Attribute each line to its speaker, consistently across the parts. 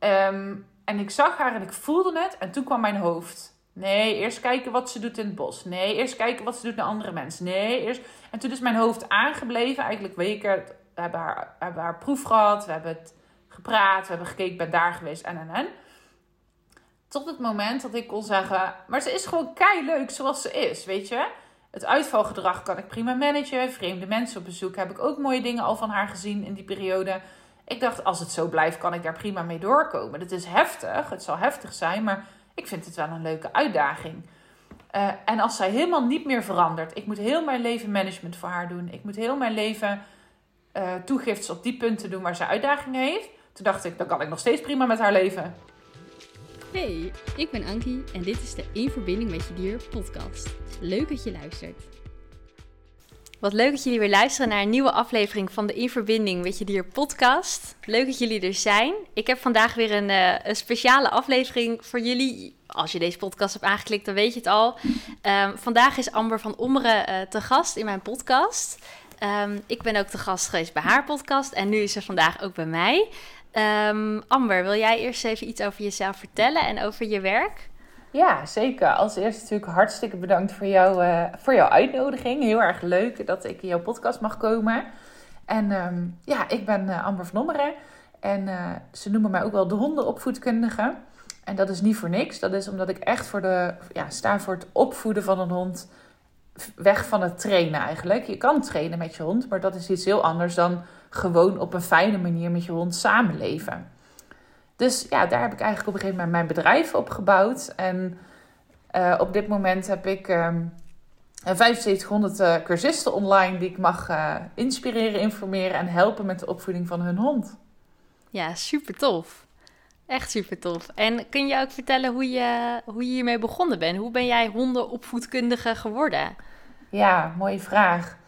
Speaker 1: Ehm, en ik zag haar en ik voelde het. En toen kwam mijn hoofd. Nee, eerst kijken wat ze doet in het bos. Nee, eerst kijken wat ze doet naar andere mensen. Nee, eerst... En toen is mijn hoofd aangebleven. Eigenlijk weken. We hebben haar, hebben haar proef gehad. We hebben het gepraat. We hebben gekeken, ben daar geweest. En, en, en. Tot het moment dat ik kon zeggen... Maar ze is gewoon kei leuk zoals ze is, weet je. Het uitvalgedrag kan ik prima managen. Vreemde mensen op bezoek heb ik ook mooie dingen al van haar gezien in die periode. Ik dacht, als het zo blijft, kan ik daar prima mee doorkomen. Het is heftig, het zal heftig zijn, maar ik vind het wel een leuke uitdaging. Uh, en als zij helemaal niet meer verandert, ik moet heel mijn leven management voor haar doen. Ik moet heel mijn leven uh, toegiftes op die punten doen waar ze uitdagingen heeft. Toen dacht ik, dan kan ik nog steeds prima met haar leven.
Speaker 2: Hey, ik ben Ankie en dit is de In Verbinding met Je Dier podcast. Leuk dat je luistert. Wat leuk dat jullie weer luisteren naar een nieuwe aflevering van de In Verbinding met Je Dier podcast. Leuk dat jullie er zijn. Ik heb vandaag weer een, uh, een speciale aflevering voor jullie. Als je deze podcast hebt aangeklikt, dan weet je het al. Um, vandaag is Amber van Ommeren uh, te gast in mijn podcast. Um, ik ben ook te gast geweest bij haar podcast en nu is ze vandaag ook bij mij. Um, Amber, wil jij eerst even iets over jezelf vertellen en over je werk?
Speaker 1: Ja, zeker. Als eerste natuurlijk hartstikke bedankt voor, jou, uh, voor jouw uitnodiging. Heel erg leuk dat ik in jouw podcast mag komen. En um, ja, ik ben uh, Amber van Ommeren. En uh, ze noemen mij ook wel de hondenopvoedkundige. En dat is niet voor niks. Dat is omdat ik echt voor de, ja, sta voor het opvoeden van een hond. Weg van het trainen eigenlijk. Je kan trainen met je hond, maar dat is iets heel anders dan gewoon op een fijne manier met je hond samenleven. Dus ja, daar heb ik eigenlijk op een gegeven moment mijn bedrijf op gebouwd. En uh, op dit moment heb ik um, 7500 uh, cursisten online die ik mag uh, inspireren, informeren en helpen met de opvoeding van hun hond.
Speaker 2: Ja, super tof. Echt super tof. En kun je ook vertellen hoe je, hoe je hiermee begonnen bent? Hoe ben jij hondenopvoedkundige geworden?
Speaker 1: Ja, mooie vraag.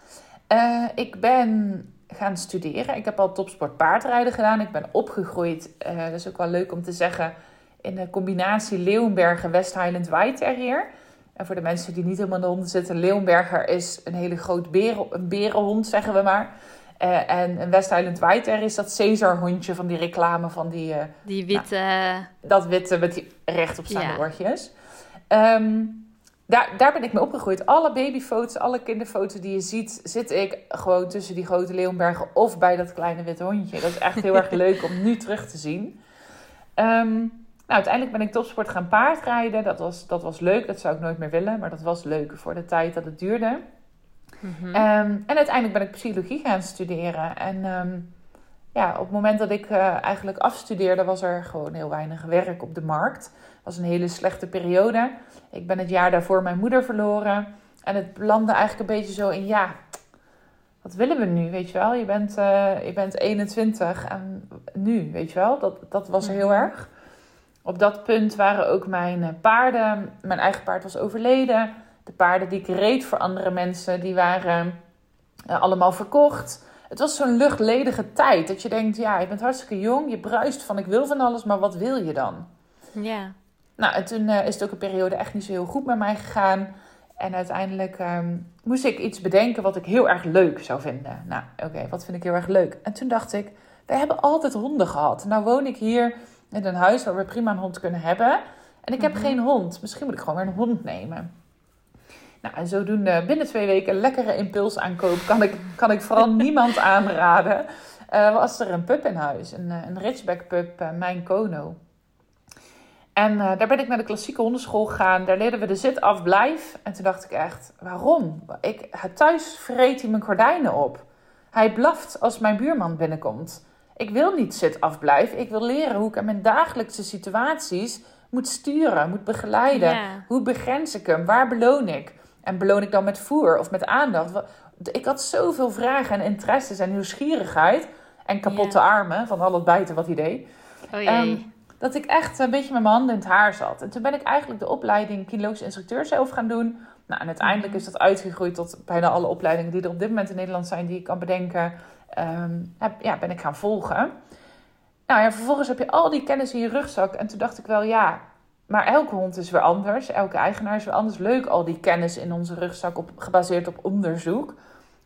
Speaker 1: Ik ben gaan studeren. Ik heb al topsport paardrijden gedaan. Ik ben opgegroeid, uh, dat is ook wel leuk om te zeggen, in de combinatie Leeuwenberger West Highland White Terrier. En voor de mensen die niet helemaal in de honden zitten, Leeuwenberger is een hele groot beren, een berenhond, zeggen we maar. Uh, en een West Highland White Terrier is dat Caesar hondje van die reclame van die... Uh,
Speaker 2: die witte...
Speaker 1: Nou, dat witte met die rechtopstaande ja. oortjes. Um, daar, daar ben ik mee opgegroeid. Alle babyfoto's, alle kinderfoto's die je ziet, zit ik gewoon tussen die grote leeuwenbergen of bij dat kleine witte hondje. Dat is echt heel erg leuk om nu terug te zien. Um, nou, uiteindelijk ben ik topsport gaan paardrijden. Dat was, dat was leuk, dat zou ik nooit meer willen, maar dat was leuk voor de tijd dat het duurde. Mm-hmm. Um, en uiteindelijk ben ik psychologie gaan studeren. En um, ja, op het moment dat ik uh, eigenlijk afstudeerde, was er gewoon heel weinig werk op de markt. Was een hele slechte periode. Ik ben het jaar daarvoor mijn moeder verloren. En het landde eigenlijk een beetje zo in, ja, wat willen we nu, weet je wel? Je bent, uh, je bent 21 en nu, weet je wel? Dat, dat was heel erg. Op dat punt waren ook mijn paarden, mijn eigen paard was overleden. De paarden die ik reed voor andere mensen, die waren uh, allemaal verkocht. Het was zo'n luchtledige tijd. Dat je denkt, ja, je bent hartstikke jong. Je bruist van ik wil van alles, maar wat wil je dan?
Speaker 2: Ja.
Speaker 1: Nou, en toen uh, is het ook een periode echt niet zo heel goed met mij gegaan. En uiteindelijk um, moest ik iets bedenken wat ik heel erg leuk zou vinden. Nou, oké, okay, wat vind ik heel erg leuk? En toen dacht ik, we hebben altijd honden gehad. Nou woon ik hier in een huis waar we prima een hond kunnen hebben. En ik heb mm-hmm. geen hond. Misschien moet ik gewoon weer een hond nemen. Nou, en zodoende binnen twee weken lekkere impulsaankoop kan ik, kan ik vooral niemand aanraden. Uh, was er een pup in huis, een, een Ridgeback pup, uh, mijn Kono. En uh, daar ben ik naar de klassieke hondenschool gegaan. Daar leerden we de zit-af-blijf. En toen dacht ik echt, waarom? Ik, thuis vreet hij mijn gordijnen op. Hij blaft als mijn buurman binnenkomt. Ik wil niet zit-af-blijf. Ik wil leren hoe ik in mijn dagelijkse situaties moet sturen, moet begeleiden. Hoe begrens ik hem? Waar beloon ik? En beloon ik dan met voer of met aandacht? Ik had zoveel vragen en interesses en nieuwsgierigheid. En kapotte armen van al het bijten wat hij deed.
Speaker 2: Oh jee.
Speaker 1: Ehm, dat ik echt een beetje met mijn handen in het haar zat. En toen ben ik eigenlijk de opleiding kinologische instructeur zelf gaan doen. Nou, en uiteindelijk is dat uitgegroeid tot bijna alle opleidingen die er op dit moment in Nederland zijn, die ik kan bedenken, ehm, heb, ja, ben ik gaan volgen. Nou ja, vervolgens heb je al die kennis in je rugzak. En toen dacht ik wel, ja, maar elke hond is weer anders. Elke eigenaar is weer anders. Leuk, al die kennis in onze rugzak op, gebaseerd op onderzoek.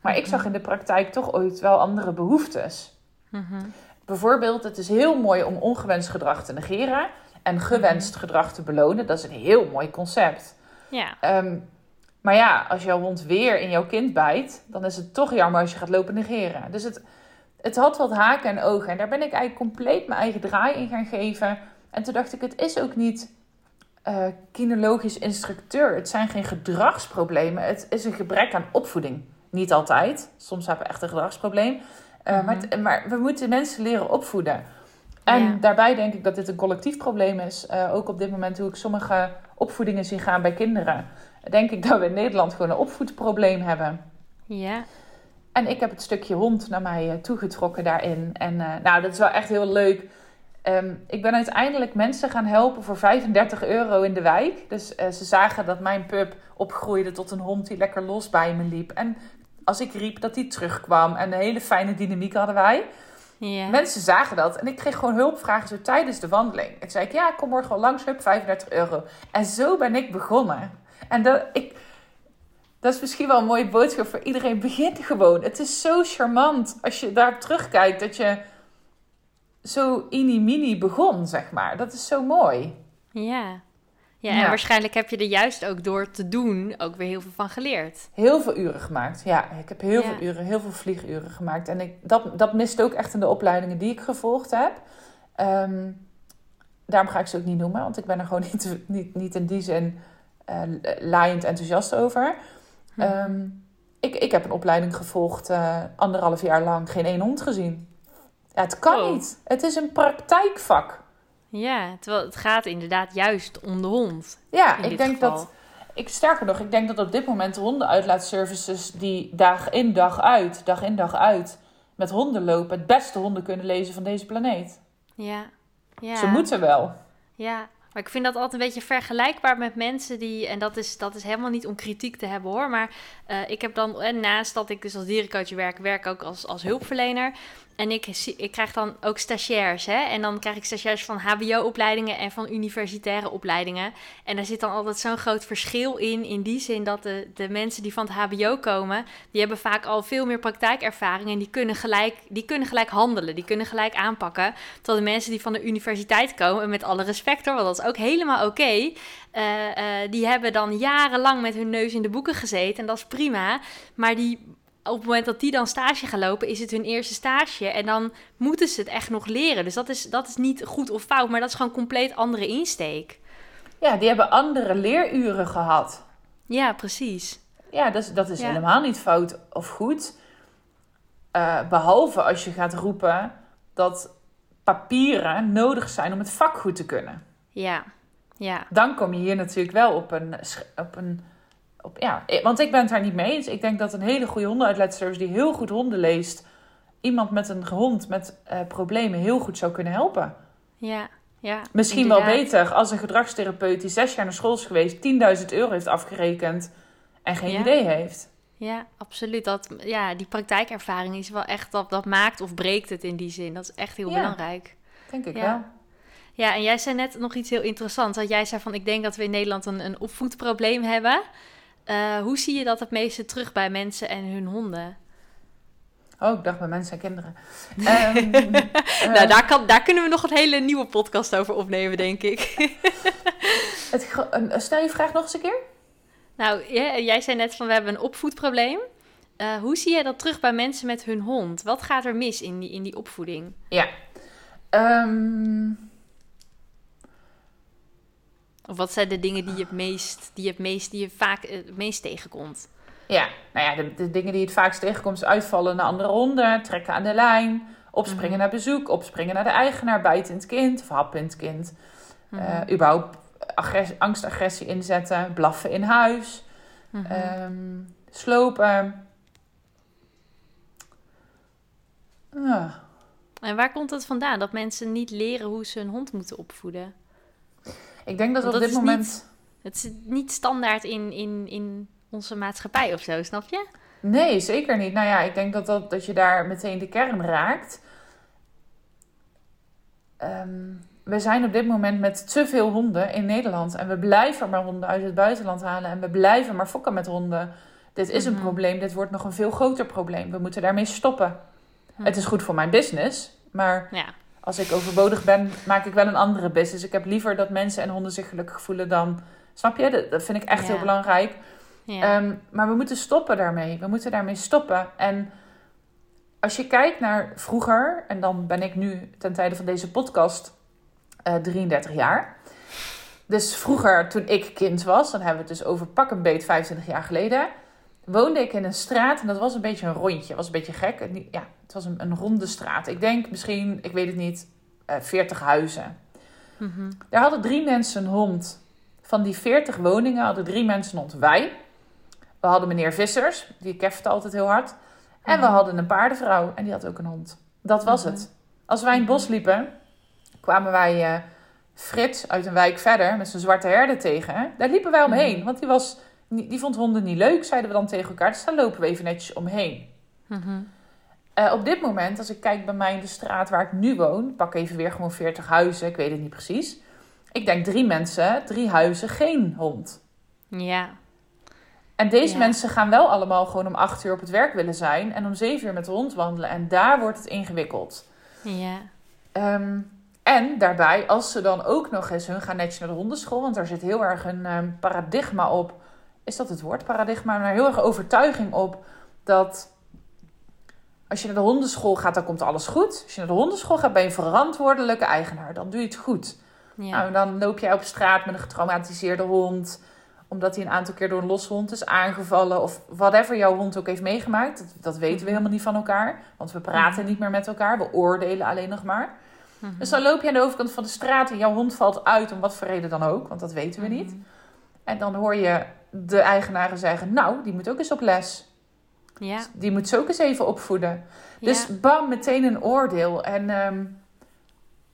Speaker 1: Maar ik zag in de praktijk toch ooit wel andere behoeftes.
Speaker 2: Mhm.
Speaker 1: Bijvoorbeeld, het is heel mooi om ongewenst gedrag te negeren en gewenst
Speaker 2: Mhm.
Speaker 1: gedrag te belonen. Dat is een heel mooi concept.
Speaker 2: Ja,
Speaker 1: Ehm, maar ja, als jouw hond weer in jouw kind bijt, dan is het toch jammer als je gaat lopen negeren. Dus het, het had wat haken en ogen. En daar ben ik eigenlijk compleet mijn eigen draai in gaan geven. En toen dacht ik, het is ook niet eh kinologisch instructeur. Het zijn geen gedragsproblemen. Het is een gebrek aan opvoeding. Niet altijd. Soms hebben we echt een gedragsprobleem. Eh, maar, het- maar we moeten mensen leren opvoeden. En
Speaker 2: Ja.
Speaker 1: daarbij denk ik dat dit een collectief probleem is. Eh, ook op dit moment hoe ik sommige opvoedingen zie gaan bij kinderen. Denk ik dat we in Nederland gewoon een opvoedprobleem hebben.
Speaker 2: ja,
Speaker 1: En ik heb het stukje hond naar mij eh, toegetrokken daarin. En nou, dat is wel echt heel leuk. Ehm, ik ben uiteindelijk mensen gaan helpen voor 35 euro in de wijk. Dus ze zagen dat mijn pup opgroeide tot een hond die lekker los bij me liep. En als ik riep, dat die terugkwam. En een hele fijne dynamiek hadden wij.
Speaker 2: ja.
Speaker 1: Mensen zagen dat en ik kreeg gewoon hulpvragen zo tijdens de wandeling. Ik zei, ja, ik kom morgen wel langs, hup, 35 euro. En zo ben ik begonnen. En dat, ik, dat is misschien wel een mooie boodschap voor iedereen. Begin gewoon. Het is zo charmant als je daarop terugkijkt dat je zo mini begon, zeg maar. Dat is zo mooi.
Speaker 2: Ja. Ja, en
Speaker 1: Ja.
Speaker 2: waarschijnlijk heb je er juist ook door te doen ook weer heel veel van geleerd.
Speaker 1: Heel veel uren gemaakt. Ja, ik heb heel
Speaker 2: Ja.
Speaker 1: veel uren, heel veel vlieguren gemaakt. En ik, dat, dat mist ook echt in de opleidingen die ik gevolgd heb. Ehm, daarom ga ik ze ook niet noemen, want ik ben er gewoon niet, niet, niet in die zin eh laaiend enthousiast over.
Speaker 2: Hm.
Speaker 1: Ehm, ik, ik heb een opleiding gevolgd, eh, anderhalf jaar lang, geen één hond gezien. Ja, het kan
Speaker 2: Oh.
Speaker 1: niet. Het is een praktijkvak.
Speaker 2: Ja, terwijl het gaat inderdaad juist om de hond.
Speaker 1: Ja, ik denk
Speaker 2: geval.
Speaker 1: dat. Ik, sterker nog, ik denk dat op dit moment de hondenuitlaatservices die dag in dag uit, dag in dag uit met honden lopen, het beste honden kunnen lezen van deze planeet.
Speaker 2: Ja. ja.
Speaker 1: Ze moeten wel.
Speaker 2: Ja, maar ik vind dat altijd een beetje vergelijkbaar met mensen die, en dat is, dat is helemaal niet om kritiek te hebben hoor, maar eh, ik heb dan, en naast dat ik dus als dierencoach werk, werk ook als, als hulpverlener. En ik, ik krijg dan ook stagiairs, hè? En dan krijg ik stagiairs van HBO-opleidingen en van universitaire opleidingen. En daar zit dan altijd zo'n groot verschil in, in die zin dat de, de mensen die van het HBO komen, die hebben vaak al veel meer praktijkervaring en die kunnen gelijk, die kunnen gelijk handelen, die kunnen gelijk aanpakken. Terwijl de mensen die van de universiteit komen, en met alle respect hoor, want dat is ook helemaal oké, eh, eh, die hebben dan jarenlang met hun neus in de boeken gezeten en dat is prima. Maar die, op het moment dat die dan stage gaan lopen, is het hun eerste stage en dan moeten ze het echt nog leren. Dus dat is, dat is niet goed of fout, maar dat is gewoon een compleet andere insteek.
Speaker 1: Ja, die hebben andere leeruren gehad.
Speaker 2: Ja, precies.
Speaker 1: Ja, dat is, dat is
Speaker 2: Ja.
Speaker 1: helemaal niet fout of goed. Eh, behalve als je gaat roepen dat papieren nodig zijn om het vak goed te kunnen.
Speaker 2: Ja, ja,
Speaker 1: dan kom je hier natuurlijk wel op een. Op een op, ja, want ik ben het daar niet mee eens. Ik denk dat een hele goede hondenuitlaatservice die heel goed honden leest, iemand met een hond met eh, problemen heel goed zou kunnen helpen.
Speaker 2: ja, ja.
Speaker 1: Misschien wel beter als een gedragstherapeut die zes jaar naar school is geweest, 10.000 euro heeft afgerekend en geen
Speaker 2: Ja.
Speaker 1: idee heeft.
Speaker 2: Ja, absoluut. Dat, ja, die praktijkervaring is wel echt, dat, dat maakt of breekt het in die zin. Dat is echt heel
Speaker 1: Ja.
Speaker 2: belangrijk.
Speaker 1: Denk ik
Speaker 2: Ja.
Speaker 1: wel.
Speaker 2: Ja, en jij zei net nog iets heel interessants. Dat jij zei van, ik denk dat we in Nederland een, een opvoedprobleem hebben. Eh, hoe zie je dat het meeste terug bij mensen en hun honden?
Speaker 1: Oh, ik dacht bij mensen en kinderen. Ehm, eh,
Speaker 2: nou, daar, kan, daar kunnen we nog een hele nieuwe podcast over opnemen, denk ik.
Speaker 1: het, stel je vraag nog eens een keer.
Speaker 2: nou, ja, jij zei net van, we hebben een opvoedprobleem. Eh, hoe zie je dat terug bij mensen met hun hond? Wat gaat er mis in die, in die opvoeding?
Speaker 1: Ja. Ehm,
Speaker 2: Of wat zijn de dingen die je het meest, die je het meest, die je vaak eh, het meest tegenkomt?
Speaker 1: Ja, nou ja, de, de dingen die het vaakst tegenkomt is uitvallen naar andere honden, trekken aan de lijn, opspringen
Speaker 2: Mhm.
Speaker 1: naar bezoek, opspringen naar de eigenaar, bijten in het kind of happen in het kind. Eh, überhaupt agressie, angstagressie inzetten, blaffen in huis,
Speaker 2: Mhm.
Speaker 1: ehm, slopen. Ja.
Speaker 2: En waar komt het vandaan dat mensen niet leren hoe ze hun hond moeten opvoeden?
Speaker 1: Ik denk dat
Speaker 2: Want
Speaker 1: op dit moment...
Speaker 2: niet- Het is niet standaard in, in, in onze maatschappij of zo, snap je?
Speaker 1: Nee, zeker niet. Nou ja, ik denk dat, dat, dat je daar meteen de kern raakt. Ehm, we zijn op dit moment met te veel honden in Nederland. En we blijven maar honden uit het buitenland halen. En we blijven maar fokken met honden. Dit is een
Speaker 2: Mhm.
Speaker 1: probleem. Dit wordt nog een veel groter probleem. We moeten daarmee stoppen.
Speaker 2: Hm.
Speaker 1: Het is goed voor mijn business. Maar
Speaker 2: Ja.
Speaker 1: Als ik overbodig ben, maak ik wel een andere business. Ik heb liever dat mensen en honden zich gelukkig voelen dan... Snap je? Dat, dat vind ik echt
Speaker 2: Ja.
Speaker 1: heel belangrijk.
Speaker 2: Ja.
Speaker 1: Ehm, maar we moeten stoppen daarmee. We moeten daarmee stoppen. En als je kijkt naar vroeger, en dan ben ik nu ten tijde van deze podcast eh 33 jaar. Dus vroeger, toen ik kind was, dan hebben we het dus over pak een beet 25 jaar geleden, woonde ik in een straat en dat was een beetje een rondje. Het was een beetje gek. Ja, het was een, een ronde straat. Ik denk misschien, ik weet het niet, eh 40 huizen.
Speaker 2: Mhm.
Speaker 1: Daar hadden drie mensen een hond. Van die 40 woningen hadden drie mensen een hond. Wij. We hadden meneer Vissers, die kefte altijd heel hard. En we
Speaker 2: Mhm.
Speaker 1: hadden een paardenvrouw en die had ook een hond. Dat was
Speaker 2: Mhm.
Speaker 1: het. Als wij in het bos liepen, kwamen wij eh, Frits uit een wijk verder met zijn zwarte herder tegen. Daar liepen wij omheen, want die, was, die vond honden niet leuk, zeiden we dan tegen elkaar. Dus daar lopen we even netjes omheen.
Speaker 2: Mhm.
Speaker 1: Eh, op dit moment, als ik kijk bij mij in de straat waar ik nu woon, pak even weer gewoon 40 huizen, ik weet het niet precies. Ik denk drie mensen, drie huizen, geen hond.
Speaker 2: Ja.
Speaker 1: En deze
Speaker 2: Ja.
Speaker 1: mensen gaan wel allemaal gewoon om acht uur op het werk willen zijn en om zeven uur met de hond wandelen. En daar wordt het ingewikkeld.
Speaker 2: Ja.
Speaker 1: Ehm, en daarbij, als ze dan ook nog eens hun gaan netjes naar de hondenschool, want daar zit heel erg een ehm, paradigma op. Is dat het woord paradigma? Maar heel erg overtuiging op dat als je naar de hondenschool gaat, dan komt alles goed. Als je naar de hondenschool gaat, ben je verantwoordelijke eigenaar. Dan doe je het goed.
Speaker 2: Ja.
Speaker 1: Nou, dan loop jij op straat met een getraumatiseerde hond. Omdat hij een aantal keer door een losse hond is aangevallen. Of whatever jouw hond ook heeft meegemaakt. Dat, dat weten we helemaal niet van elkaar. Want we praten niet meer met elkaar. We oordelen alleen nog maar.
Speaker 2: Mhm.
Speaker 1: Dus dan loop je aan de overkant van de straat en jouw hond valt uit. Om wat voor reden dan ook. Want dat weten we niet.
Speaker 2: Mhm.
Speaker 1: En dan hoor je de eigenaren zeggen. Nou, die moet ook eens op les.
Speaker 2: Ja.
Speaker 1: Die moet ze ook eens even opvoeden.
Speaker 2: Ja.
Speaker 1: Dus bam, meteen een oordeel. En ehm,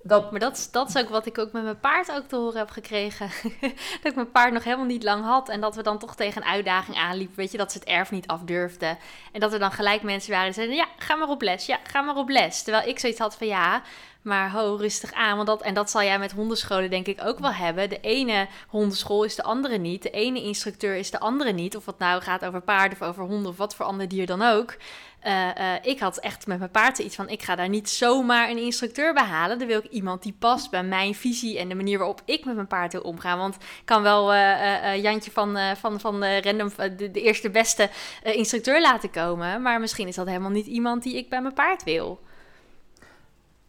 Speaker 1: dat,
Speaker 2: Maar dat is, dat is ook wat ik ook met mijn paard ook te horen heb gekregen. dat ik mijn paard nog helemaal niet lang had. En dat we dan toch tegen een uitdaging aanliepen. Weet je, dat ze het erf niet afdurfden. En dat er dan gelijk mensen waren die zeiden... Ja, ga maar op les. Ja, ga maar op les. Terwijl ik zoiets had van ja... Maar ho, rustig aan. Want dat, en dat zal jij met hondenscholen denk ik ook wel hebben. De ene hondenschool is de andere niet. De ene instructeur is de andere niet. Of het nou gaat over paarden of over honden of wat voor ander dier dan ook. Eh, eh, ik had echt met mijn paard iets van... ik ga daar niet zomaar een instructeur bij halen. Dan wil ik iemand die past bij mijn visie... en de manier waarop ik met mijn paard wil omgaan. Want ik kan wel eh, Jantje van, van, van de random... de, eerste beste instructeur laten komen. Maar misschien is dat helemaal niet iemand die ik bij mijn paard wil.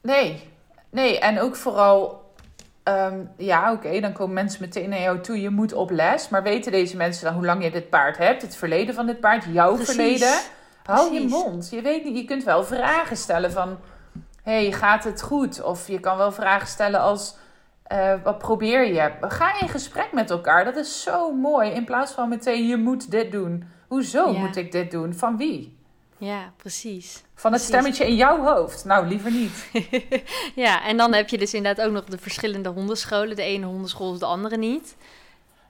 Speaker 1: Nee, nee. En ook vooral, ehm, ja, oké, dan komen mensen meteen naar jou toe. Je moet op les. Maar weten deze mensen dan hoe lang je dit paard hebt? Het verleden van dit paard, jouw
Speaker 2: Precies.
Speaker 1: verleden? Hou je mond. Je weet niet, je kunt wel vragen stellen van, hey, gaat het goed? Of je kan wel vragen stellen als, eh, wat probeer je? Ga in gesprek met elkaar. Dat is zo mooi. In plaats van meteen, je moet dit doen. Hoezo
Speaker 2: Ja.
Speaker 1: moet ik dit doen? Van wie?
Speaker 2: Ja, precies.
Speaker 1: Van het
Speaker 2: Precies.
Speaker 1: stemmetje in jouw hoofd? Nou, liever niet.
Speaker 2: ja, en dan heb je dus inderdaad ook nog de verschillende hondenscholen. De ene hondenschool is de andere niet.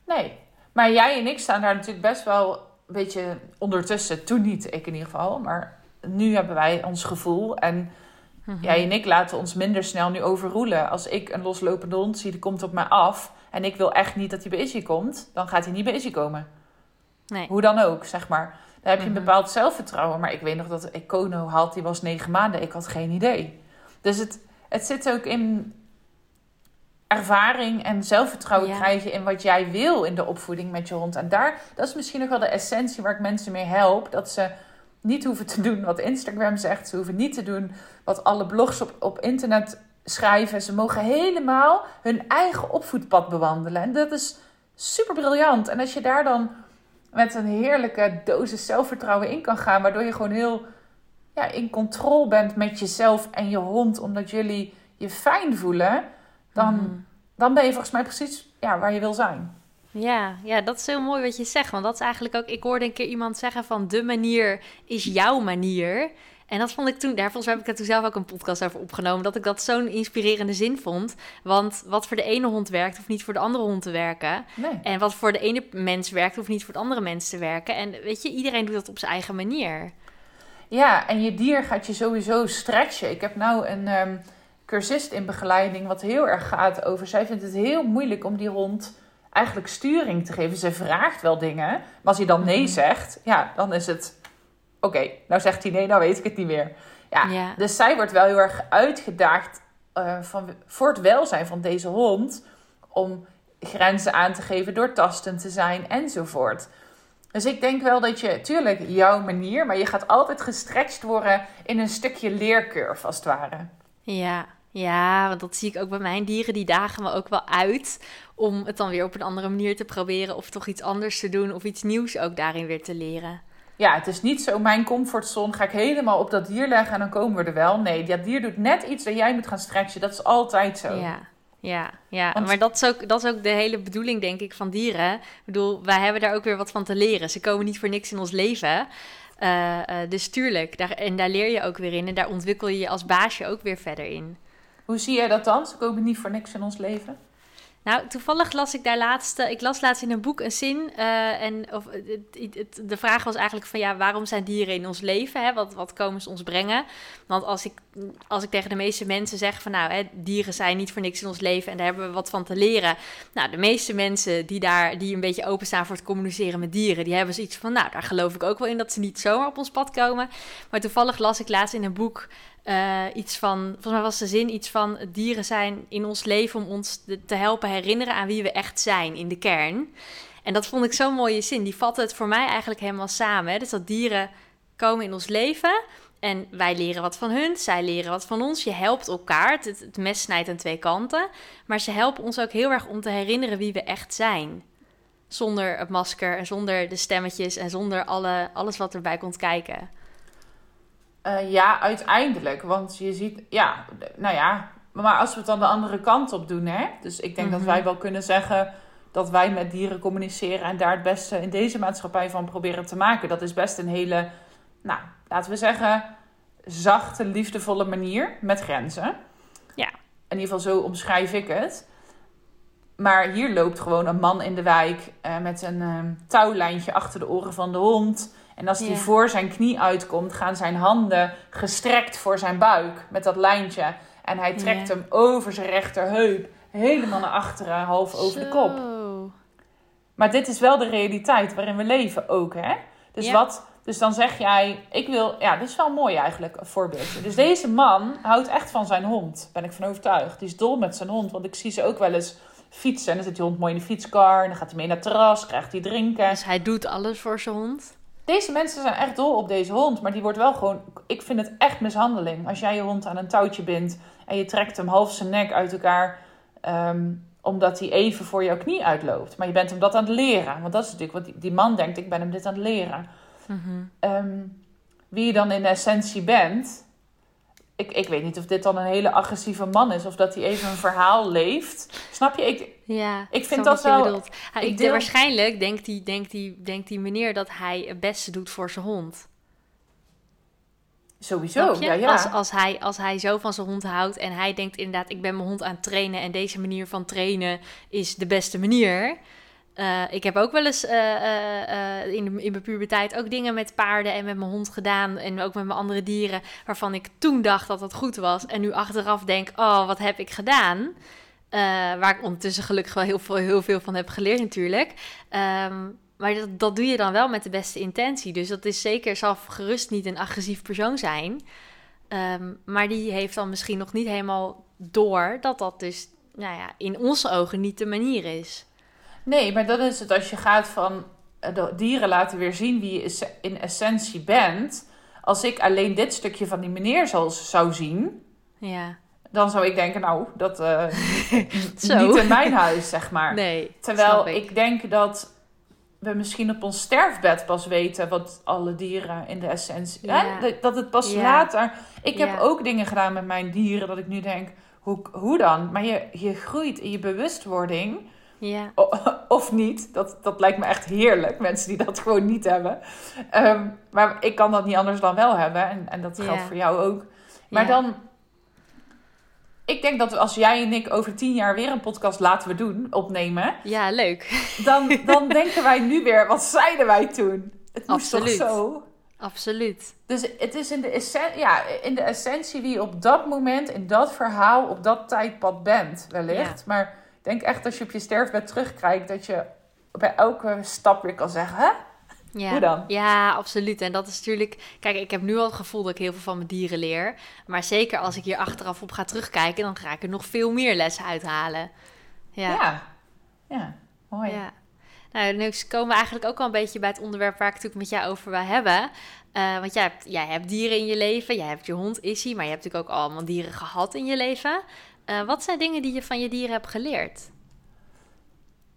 Speaker 1: Nee, maar jij en ik staan daar natuurlijk best wel een beetje ondertussen. Toen niet, ik in ieder geval. Maar nu hebben wij ons gevoel. En
Speaker 2: Mhm.
Speaker 1: jij en ik laten ons minder snel nu overroelen. Als ik een loslopende hond zie, die komt op mij af. En ik wil echt niet dat hij bij Izzy komt. Dan gaat hij niet bij Izzy komen.
Speaker 2: Nee.
Speaker 1: Hoe dan ook, zeg maar. Dan heb je
Speaker 2: Mhm.
Speaker 1: een bepaald zelfvertrouwen. Maar ik weet nog dat ik Kono had, die was negen maanden. Ik had geen idee. Dus het, het zit ook in ervaring en zelfvertrouwen
Speaker 2: Ja.
Speaker 1: krijgen in wat jij wil in de opvoeding met je hond. En daar, dat is misschien ook wel de essentie waar ik mensen mee help. Dat ze niet hoeven te doen wat Instagram zegt. Ze hoeven niet te doen wat alle blogs op, op internet schrijven. Ze mogen helemaal hun eigen opvoedpad bewandelen. En dat is super briljant. En als je daar dan met een heerlijke dosis zelfvertrouwen in kan gaan, waardoor je gewoon heel ja, in controle bent met jezelf en je hond, omdat jullie je fijn voelen, dan,
Speaker 2: Mhm.
Speaker 1: dan ben je volgens mij precies ja, waar je wil zijn.
Speaker 2: Ja, ja, dat is heel mooi wat je zegt. Want dat is eigenlijk ook... Ik hoorde een keer iemand zeggen van... de manier is jouw manier. En dat vond ik toen... Daar volgens mij heb ik er toen zelf ook een podcast over opgenomen... dat ik dat zo'n inspirerende zin vond. Want wat voor de ene hond werkt... hoeft niet voor de andere hond te werken.
Speaker 1: Nee.
Speaker 2: En wat voor de ene mens werkt... hoeft niet voor de andere mens te werken. En weet je, iedereen doet dat op zijn eigen manier.
Speaker 1: Ja, en je dier gaat je sowieso stretchen. Ik heb nou een ehm, cursist in begeleiding wat heel erg gaat over. Zij vindt het heel moeilijk om die hond eigenlijk sturing te geven. Ze vraagt wel dingen, maar als hij dan nee
Speaker 2: Mhm.
Speaker 1: zegt, ja, dan is het. Oké, nou zegt hij nee, nou weet ik het niet meer. Ja, Dus zij wordt wel heel erg uitgedaagd uh, van, voor het welzijn van deze hond. Om grenzen aan te geven door tastend te zijn enzovoort. Dus ik denk wel dat je, tuurlijk, jouw manier, maar je gaat altijd gestretched worden in een stukje leercurve, als het ware.
Speaker 2: Ja, ja, want dat zie ik ook bij mijn dieren. Die dagen me ook wel uit om het dan weer op een andere manier te proberen. Of toch iets anders te doen. Of iets nieuws ook daarin weer te leren.
Speaker 1: Ja, het is niet zo mijn comfortzone. Ga ik helemaal op dat dier leggen en dan komen we er wel. Nee, dat dier doet net iets dat jij moet gaan stretchen. Dat is altijd zo.
Speaker 2: Ja, ja, ja. maar dat is, ook, dat is ook de hele bedoeling, denk ik, van dieren. Ik bedoel, wij hebben daar ook weer wat van te leren. Ze komen niet voor niks in ons leven. Uh, uh, dus tuurlijk, daar, en daar leer je ook weer in. En daar ontwikkel je je als baasje ook weer verder in.
Speaker 1: Hoe zie jij dat dan? Ze komen niet voor niks in ons leven?
Speaker 2: Nou, toevallig las ik daar laatst, ik las laatst in een boek een zin. Uh, en of, het, de vraag was eigenlijk van ja, waarom zijn dieren in ons leven? Hè? Wat, wat komen ze ons brengen? Want als ik, als ik tegen de meeste mensen zeg van nou, hè, dieren zijn niet voor niks in ons leven en daar hebben we wat van te leren. Nou, de meeste mensen die daar die een beetje openstaan voor het communiceren met dieren, die hebben zoiets van nou, daar geloof ik ook wel in dat ze niet zomaar op ons pad komen. Maar toevallig las ik laatst in een boek uh, iets van, volgens mij was de zin iets van: dieren zijn in ons leven om ons te helpen herinneren aan wie we echt zijn in de kern. En dat vond ik zo'n mooie zin. Die vatte het voor mij eigenlijk helemaal samen. Hè? Dus dat dieren komen in ons leven en wij leren wat van hun, zij leren wat van ons. Je helpt elkaar. Het, het mes snijdt aan twee kanten. Maar ze helpen ons ook heel erg om te herinneren wie we echt zijn. Zonder het masker en zonder de stemmetjes en zonder alle, alles wat erbij komt kijken.
Speaker 1: Uh, ja, uiteindelijk. Want je ziet, ja, nou ja. Maar als we het dan de andere kant op doen, hè. Dus ik denk dat mhm. wij wel kunnen zeggen dat wij met dieren communiceren en daar het beste in deze maatschappij van proberen te maken. Dat is best een hele, nou, laten we zeggen, zachte, liefdevolle manier met grenzen.
Speaker 2: Ja.
Speaker 1: In ieder geval zo omschrijf ik het. Maar hier loopt gewoon een man in de wijk uh, met een uh, touwlijntje achter de oren van de hond. En als hij voor zijn knie uitkomt, gaan zijn handen gestrekt voor zijn buik met dat lijntje. En hij trekt hem over zijn rechterheup, helemaal naar achteren, half over de kop. Maar dit is wel de realiteit waarin we leven ook, hè? Dus wat... Dus dan zeg jij, ik wil, ja, dit is wel mooi eigenlijk, een voorbeeldje. Dus deze man houdt echt van zijn hond, ben ik van overtuigd. Die is dol met zijn hond, want ik zie ze ook wel eens fietsen. En dan zit die hond mooi in de fietskar, en dan gaat hij mee naar het terras, krijgt hij drinken.
Speaker 2: Dus hij doet alles voor zijn hond?
Speaker 1: Deze mensen zijn echt dol op deze hond, maar die wordt wel gewoon. Ik vind het echt mishandeling. Als jij je hond aan een touwtje bindt en je trekt hem half zijn nek uit elkaar. Ehm, omdat hij even voor jouw knie uitloopt. Maar je bent hem dat aan het leren. Want dat is natuurlijk wat die, man denkt: ik ben hem dit aan het leren. Mm wie je dan in essentie bent, ik, ik weet niet of dit dan een hele agressieve man is. Of dat hij even een verhaal leeft. Snap je? Ik,
Speaker 2: ja, ik vind dat wel... ik deel... Waarschijnlijk denkt die, denkt, die, denkt die meneer dat hij het beste doet voor zijn hond.
Speaker 1: Sowieso, ja, ja.
Speaker 2: Als, als, hij, als hij zo van zijn hond houdt en hij denkt inderdaad... ik ben mijn hond aan het trainen en deze manier van trainen is de beste manier... Uh, ik heb ook wel eens uh, uh, in, in mijn puberteit ook dingen met paarden en met mijn hond gedaan. En ook met mijn andere dieren. Waarvan ik toen dacht dat dat goed was. En nu achteraf denk, oh, wat heb ik gedaan? waar ik ondertussen gelukkig wel heel veel, heel veel van heb geleerd natuurlijk. Um, maar dat, dat doe je dan wel met de beste intentie. Dus dat is zeker, zal gerust niet een agressief persoon zijn. Um, maar die heeft dan misschien nog niet helemaal door dat dat dus nou ja, in onze ogen niet de manier is.
Speaker 1: Nee, maar dat is het als je gaat van eh, de dieren laten weer zien wie je in essentie bent. Als ik alleen dit stukje van die meneer zou, zou zien,
Speaker 2: ja.
Speaker 1: dan zou ik denken, nou, dat uh, niet in mijn huis, zeg maar.
Speaker 2: Nee,
Speaker 1: Terwijl ik. denk dat we misschien op ons sterfbed pas weten wat alle dieren in de essentie. Ja. Hè? Dat het pas later. Ik heb ook dingen gedaan met mijn dieren dat ik nu denk, hoe, hoe dan? Maar je, je groeit in je bewustwording.
Speaker 2: Ja.
Speaker 1: Of niet. Dat, dat lijkt me echt heerlijk. Mensen die dat gewoon niet hebben. Ehm, maar ik kan dat niet anders dan wel hebben. En, en dat geldt voor jou ook. Maar dan... Ik denk dat als jij en ik over tien jaar weer een podcast laten we doen, opnemen.
Speaker 2: Ja, leuk.
Speaker 1: Dan, dan denken wij nu weer, wat zeiden wij toen? Het moest toch zo?
Speaker 2: Absoluut.
Speaker 1: Dus het is in de, essentie, ja, in de essentie wie je op dat moment, in dat verhaal, op dat tijdpad bent, wellicht. Maar denk echt als je op je sterfbed terugkijkt, dat je bij elke stap weer kan zeggen: hè?
Speaker 2: Ja.
Speaker 1: Hoe dan?
Speaker 2: Ja, absoluut. En dat is natuurlijk... Kijk, ik heb nu al het gevoel dat ik heel veel van mijn dieren leer. Maar zeker als ik hier achteraf op ga terugkijken... dan ga ik er nog veel meer lessen uithalen. Ja.
Speaker 1: Ja, ja. mooi.
Speaker 2: Ja. Nou, nu komen we eigenlijk ook al een beetje bij het onderwerp waar ik het natuurlijk met jou over wil hebben. Eh, want jij hebt, jij hebt dieren in je leven. Jij hebt je hond Issy, maar je hebt natuurlijk ook allemaal dieren gehad in je leven. Eh, wat zijn dingen die je van je dieren hebt geleerd?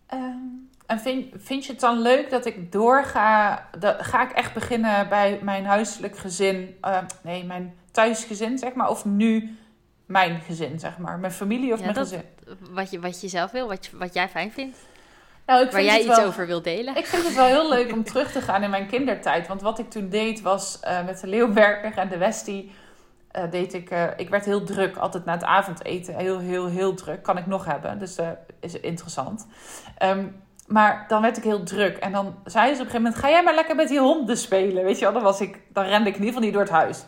Speaker 1: Ehm, en vind, vind je het dan leuk dat ik doorga? Dat, ga ik echt beginnen bij mijn huiselijk gezin? eh, nee, mijn thuisgezin, zeg maar. Of nu mijn gezin, zeg maar. Mijn familie of
Speaker 2: Ja,
Speaker 1: mijn
Speaker 2: dat-
Speaker 1: gezin?
Speaker 2: Wat je, wat je zelf wil, wat, je- wat jij fijn vindt.
Speaker 1: Nou, ik
Speaker 2: Waar jij
Speaker 1: het
Speaker 2: iets
Speaker 1: wel-
Speaker 2: over wilt delen.
Speaker 1: Ik vind het wel heel leuk om terug te gaan in mijn kindertijd. Want wat ik toen deed was eh, met de Leeuwberger en de Westie. Eh, deed ik, eh, ik werd heel druk, altijd na het avondeten. Heel, heel, heel druk. Kan ik nog hebben, dus dat is interessant. Ehm, maar dan werd ik heel druk. En dan zei ze op een gegeven moment: Ga jij maar lekker met die honden spelen. Weet je wel, dan, was ik, dan rende ik in ieder geval niet door het huis.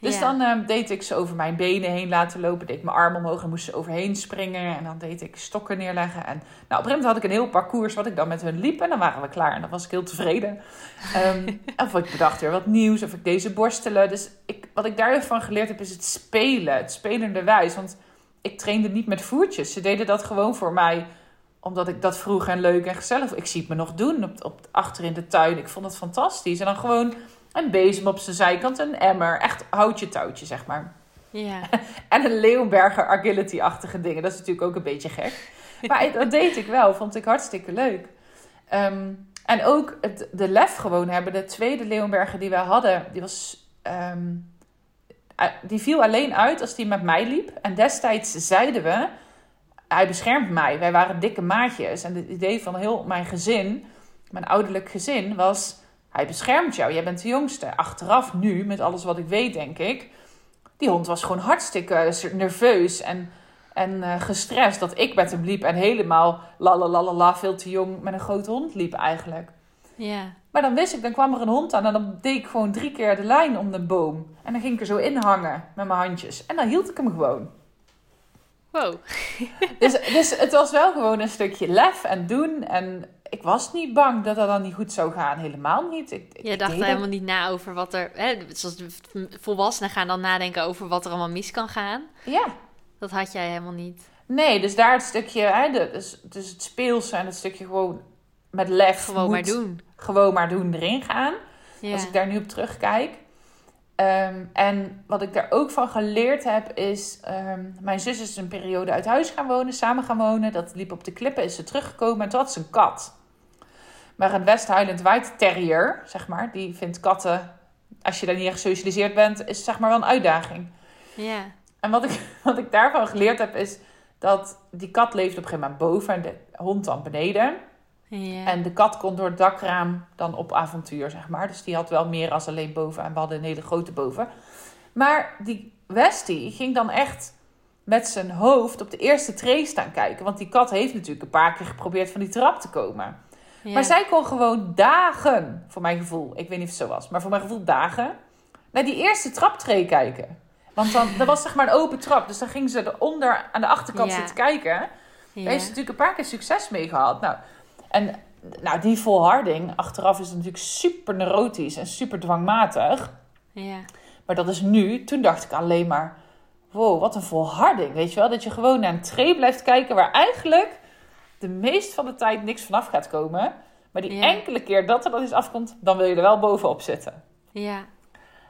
Speaker 1: Dus
Speaker 2: Ja.
Speaker 1: dan ehm, deed ik ze over mijn benen heen laten lopen. Deed ik mijn arm omhoog en moest ze overheen springen. En dan deed ik stokken neerleggen. En nou, op een gegeven moment had ik een heel parcours wat ik dan met hun liep. En dan waren we klaar. En dan was ik heel tevreden. Ehm, of ik bedacht weer wat nieuws. Of ik deze borstelen. Dus ik, wat ik daarvan geleerd heb is het spelen. Het spelende wijs. Want ik trainde niet met voertjes. Ze deden dat gewoon voor mij omdat ik dat vroeg en leuk en gezellig. Ik zie het me nog doen op, op, achter in de tuin. Ik vond het fantastisch. En dan gewoon een bezem op zijn zijkant, een emmer. Echt houtje touwtje, zeg maar.
Speaker 2: Ja.
Speaker 1: En een Leeuwberger agility-achtige dingen. Dat is natuurlijk ook een beetje gek. Maar dat deed ik wel. Vond ik hartstikke leuk. Ehm, en ook het, de lef gewoon hebben. De tweede Leeuwenberger die wij hadden, die was... ehm, eh, die viel alleen uit als die met mij liep. En destijds zeiden we... Hij beschermt mij. Wij waren dikke maatjes. En het idee van heel mijn gezin... Mijn ouderlijk gezin was... Hij beschermt jou. Jij bent de jongste. Achteraf nu, met alles wat ik weet, denk ik... Die hond was gewoon hartstikke eh, nerveus en, en eh, gestrest dat ik met hem liep. En helemaal la veel te jong met een grote hond liep eigenlijk.
Speaker 2: Ja.
Speaker 1: Maar dan wist ik, dan kwam er een hond aan en dan deed ik gewoon drie keer de lijn om de boom. En dan ging ik er zo in hangen met mijn handjes. En dan hield ik hem gewoon.
Speaker 2: Wow.
Speaker 1: Dus, dus het was wel gewoon een stukje lef en doen. En ik was niet bang dat dat dan niet goed zou gaan. Helemaal niet. Ik, ik
Speaker 2: Je dacht
Speaker 1: deed
Speaker 2: helemaal niet na over wat er... Hè, zoals volwassenen gaan dan nadenken over wat er allemaal mis kan gaan.
Speaker 1: Ja.
Speaker 2: Dat had jij helemaal niet.
Speaker 1: Nee, dus daar het stukje, hè, de, dus, dus het speelse en het stukje gewoon met lef.
Speaker 2: Gewoon maar doen.
Speaker 1: Gewoon maar doen erin gaan.
Speaker 2: Ja.
Speaker 1: Als ik daar nu op terugkijk. Ehm, en wat ik daar ook van geleerd heb is... ehm, mijn zus is een periode uit huis gaan wonen, samen gaan wonen. Dat liep op de klippen, is ze teruggekomen en toen had ze een kat. Maar een West Highland White Terrier, zeg maar, die vindt katten... Als je daar niet echt gesocialiseerd bent, is zeg maar wel een uitdaging.
Speaker 2: Ja.
Speaker 1: En wat ik, wat ik daarvan geleerd heb is dat die kat leefde op een gegeven moment boven en de hond dan beneden.
Speaker 2: Ja.
Speaker 1: En de kat kon door het dakraam dan op avontuur, zeg maar. Dus die had wel meer als alleen boven. En we hadden een hele grote boven. Maar die Westie ging dan echt met zijn hoofd op de eerste tree staan kijken. Want die kat heeft natuurlijk een paar keer geprobeerd van die trap te komen.
Speaker 2: Ja.
Speaker 1: Maar zij kon gewoon dagen, voor mijn gevoel, ik weet niet of het zo was, maar voor mijn gevoel dagen, naar die eerste traptree kijken. Want dan, dat was zeg maar een open trap. Dus dan ging ze eronder aan de achterkant
Speaker 2: Ja.
Speaker 1: zitten kijken.
Speaker 2: Ja.
Speaker 1: Daar heeft ze natuurlijk een paar keer succes mee gehad. Nou, en nou, die volharding, achteraf is het natuurlijk super neurotisch en super dwangmatig.
Speaker 2: Ja.
Speaker 1: Maar dat is nu, toen dacht ik alleen maar, wow, wat een volharding. Weet je wel, dat je gewoon naar een tree blijft kijken waar eigenlijk de meest van de tijd niks vanaf gaat komen. Maar die
Speaker 2: Ja.
Speaker 1: enkele keer dat er dan iets afkomt, dan wil je er wel bovenop zitten.
Speaker 2: Ja.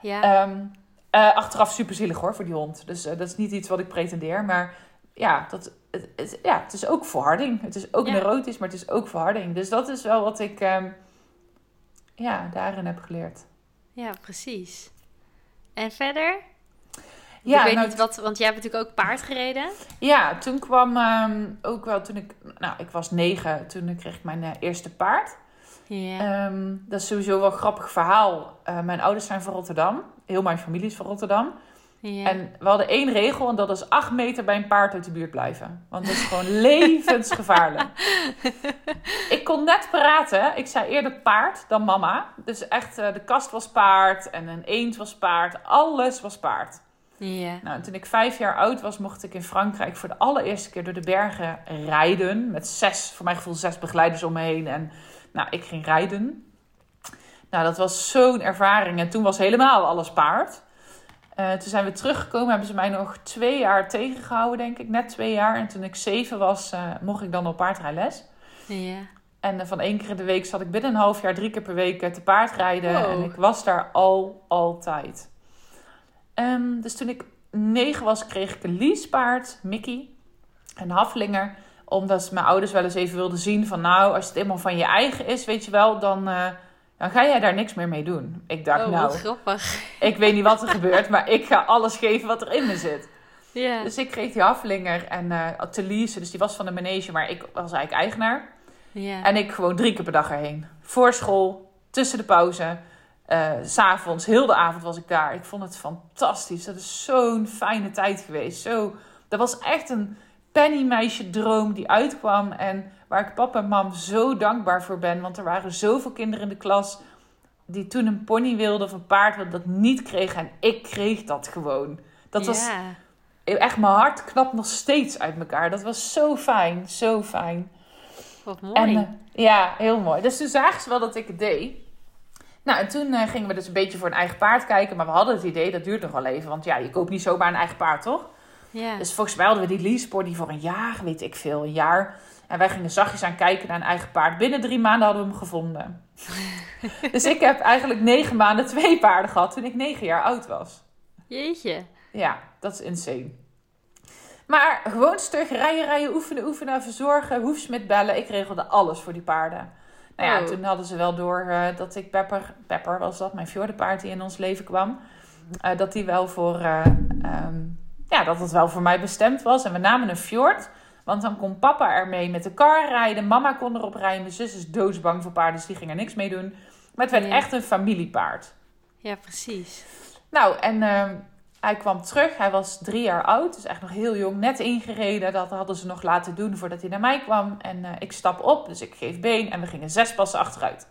Speaker 2: Ja.
Speaker 1: Ehm, eh, achteraf super zielig hoor voor die hond. Dus eh, dat is niet iets wat ik pretendeer. Maar ja, dat, het, het- ja, het is ook volharding. Het is ook
Speaker 2: Ja.
Speaker 1: neurotisch, maar het is ook volharding. Dus dat is wel wat ik ehm, ja, daarin heb geleerd.
Speaker 2: ja, precies. En verder?
Speaker 1: Ja,
Speaker 2: ik weet
Speaker 1: nou,
Speaker 2: niet wat, want jij hebt natuurlijk ook paard gereden.
Speaker 1: Ja, toen kwam ehm, ook wel toen ik, nou, ik was negen, toen kreeg ik mijn eh, eerste paard. Ehm, dat is sowieso wel een grappig verhaal. Eh, mijn ouders zijn van Rotterdam. Heel mijn familie is van Rotterdam. En we hadden één regel en dat is acht meter bij een paard uit de buurt blijven. Want dat is gewoon levensgevaarlijk. ik kon net praten. Ik zei eerder paard dan mama. Dus echt, eh, de kast was paard en een eend was paard. Alles was paard.
Speaker 2: Ja.
Speaker 1: Nou, en toen ik vijf jaar oud was, mocht ik in Frankrijk voor de allereerste keer door de bergen rijden. Met zes, voor mijn gevoel zes begeleiders om me heen. En nou, ik ging rijden. Nou, dat was zo'n ervaring. En toen was helemaal alles paard. Uh, toen zijn we teruggekomen, hebben ze mij nog twee jaar tegengehouden, denk ik. Net twee jaar. En toen ik zeven was, uh, mocht ik dan op paardrijles.
Speaker 2: Ja.
Speaker 1: En uh, van één keer in de week zat ik binnen een half jaar drie keer per week te paardrijden. Wow. En ik was daar al, altijd. Um, dus toen ik negen was, kreeg ik een leasepaard, Mickey. Een haflinger. Omdat mijn ouders wel eens even wilden zien van... Nou, als het eenmaal van je eigen is, weet je wel, dan dan ga jij daar niks meer mee doen. Ik dacht,
Speaker 2: oh,
Speaker 1: nou,
Speaker 2: grappig.
Speaker 1: ik weet niet wat er gebeurt, maar ik ga alles geven wat er in me zit. Dus ik kreeg die aflinger en uh, te leasen, dus die was van de manege, maar ik was eigenlijk eigenaar. En ik gewoon drie keer per dag erheen. Voor school, tussen de pauze, uh, s'avonds, heel de avond was ik daar. Ik vond het fantastisch. Dat is zo'n fijne tijd geweest. Zo, dat was echt een pennymeisje droom die uitkwam en Waar ik papa en mam zo dankbaar voor ben. Want er waren zoveel kinderen in de klas die toen een pony wilden of een paard wilden, dat niet kregen. En ik kreeg dat gewoon. Dat was echt, mijn hart knapt nog steeds uit elkaar. Dat was zo fijn, zo fijn.
Speaker 2: Wat mooi.
Speaker 1: En, uh, ja, heel mooi. Dus toen zagen ze wel dat ik het deed. Nou, en toen uh, gingen we dus een beetje voor een eigen paard kijken. Maar we hadden het idee, dat duurt nog wel even. Want ja, je koopt niet zomaar een eigen paard, toch?
Speaker 2: Ja.
Speaker 1: Dus volgens mij hadden we die leasepony voor een jaar, weet ik veel, een jaar. En wij gingen zachtjes aan kijken naar een eigen paard. Binnen drie maanden hadden we hem gevonden. dus ik heb eigenlijk negen maanden twee paarden gehad toen ik negen jaar oud was.
Speaker 2: Jeetje.
Speaker 1: Ja, dat is insane. Maar gewoon stug, rijden, rijden, oefenen, oefenen, verzorgen, hoefsmid bellen. Ik regelde alles voor die paarden. Nou ja,
Speaker 2: Oh.
Speaker 1: toen hadden ze wel door uh, dat ik Pepper, Pepper was dat, mijn fjordenpaard die in ons leven kwam. Uh, dat die wel voor, uh, um, ja, dat het wel voor mij bestemd was. En we namen een fjord. Want dan kon papa ermee met de kar rijden. Mama kon erop rijden. Mijn zus is doodsbang voor paarden, dus die ging er niks mee doen. Maar het werd echt een familiepaard.
Speaker 2: Ja, precies.
Speaker 1: Nou, en ehm, hij kwam terug. Hij was drie jaar oud, dus echt nog heel jong. Net ingereden. Dat hadden ze nog laten doen voordat hij naar mij kwam. En eh, ik stap op, dus ik geef been. En we gingen zes passen achteruit.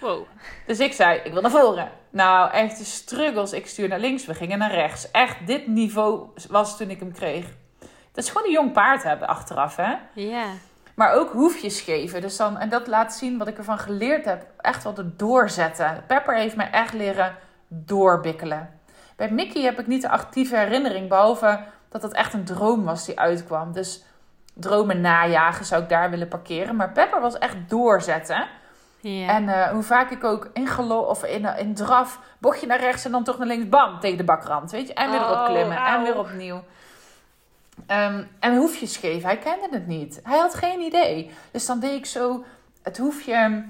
Speaker 2: Wow.
Speaker 1: Dus ik zei, ik wil naar voren. Nou, echt de struggles. Ik stuur naar links, we gingen naar rechts. Echt, dit niveau was toen ik hem kreeg. Dat is gewoon een jong paard hebben achteraf, hè?
Speaker 2: Ja.
Speaker 1: Maar ook hoefjes geven. Dus dan, en dat laat zien wat ik ervan geleerd heb. Echt wel de doorzetten. Pepper heeft mij echt leren doorbikkelen. Bij Mickey heb ik niet de actieve herinnering. Behalve dat het echt een droom was die uitkwam. Dus dromen najagen zou ik daar willen parkeren. Maar Pepper was echt doorzetten.
Speaker 2: Ja.
Speaker 1: En uh, hoe vaak ik ook in gelo of in, uh, in draf, bochtje naar rechts en dan toch naar links, bam, tegen de bakrand, weet je. En weer erop
Speaker 2: Oh,
Speaker 1: klimmen en weer opnieuw. Um, en hoefjes geven, hij kende het niet. Hij had geen idee. Dus dan deed ik zo het hoefje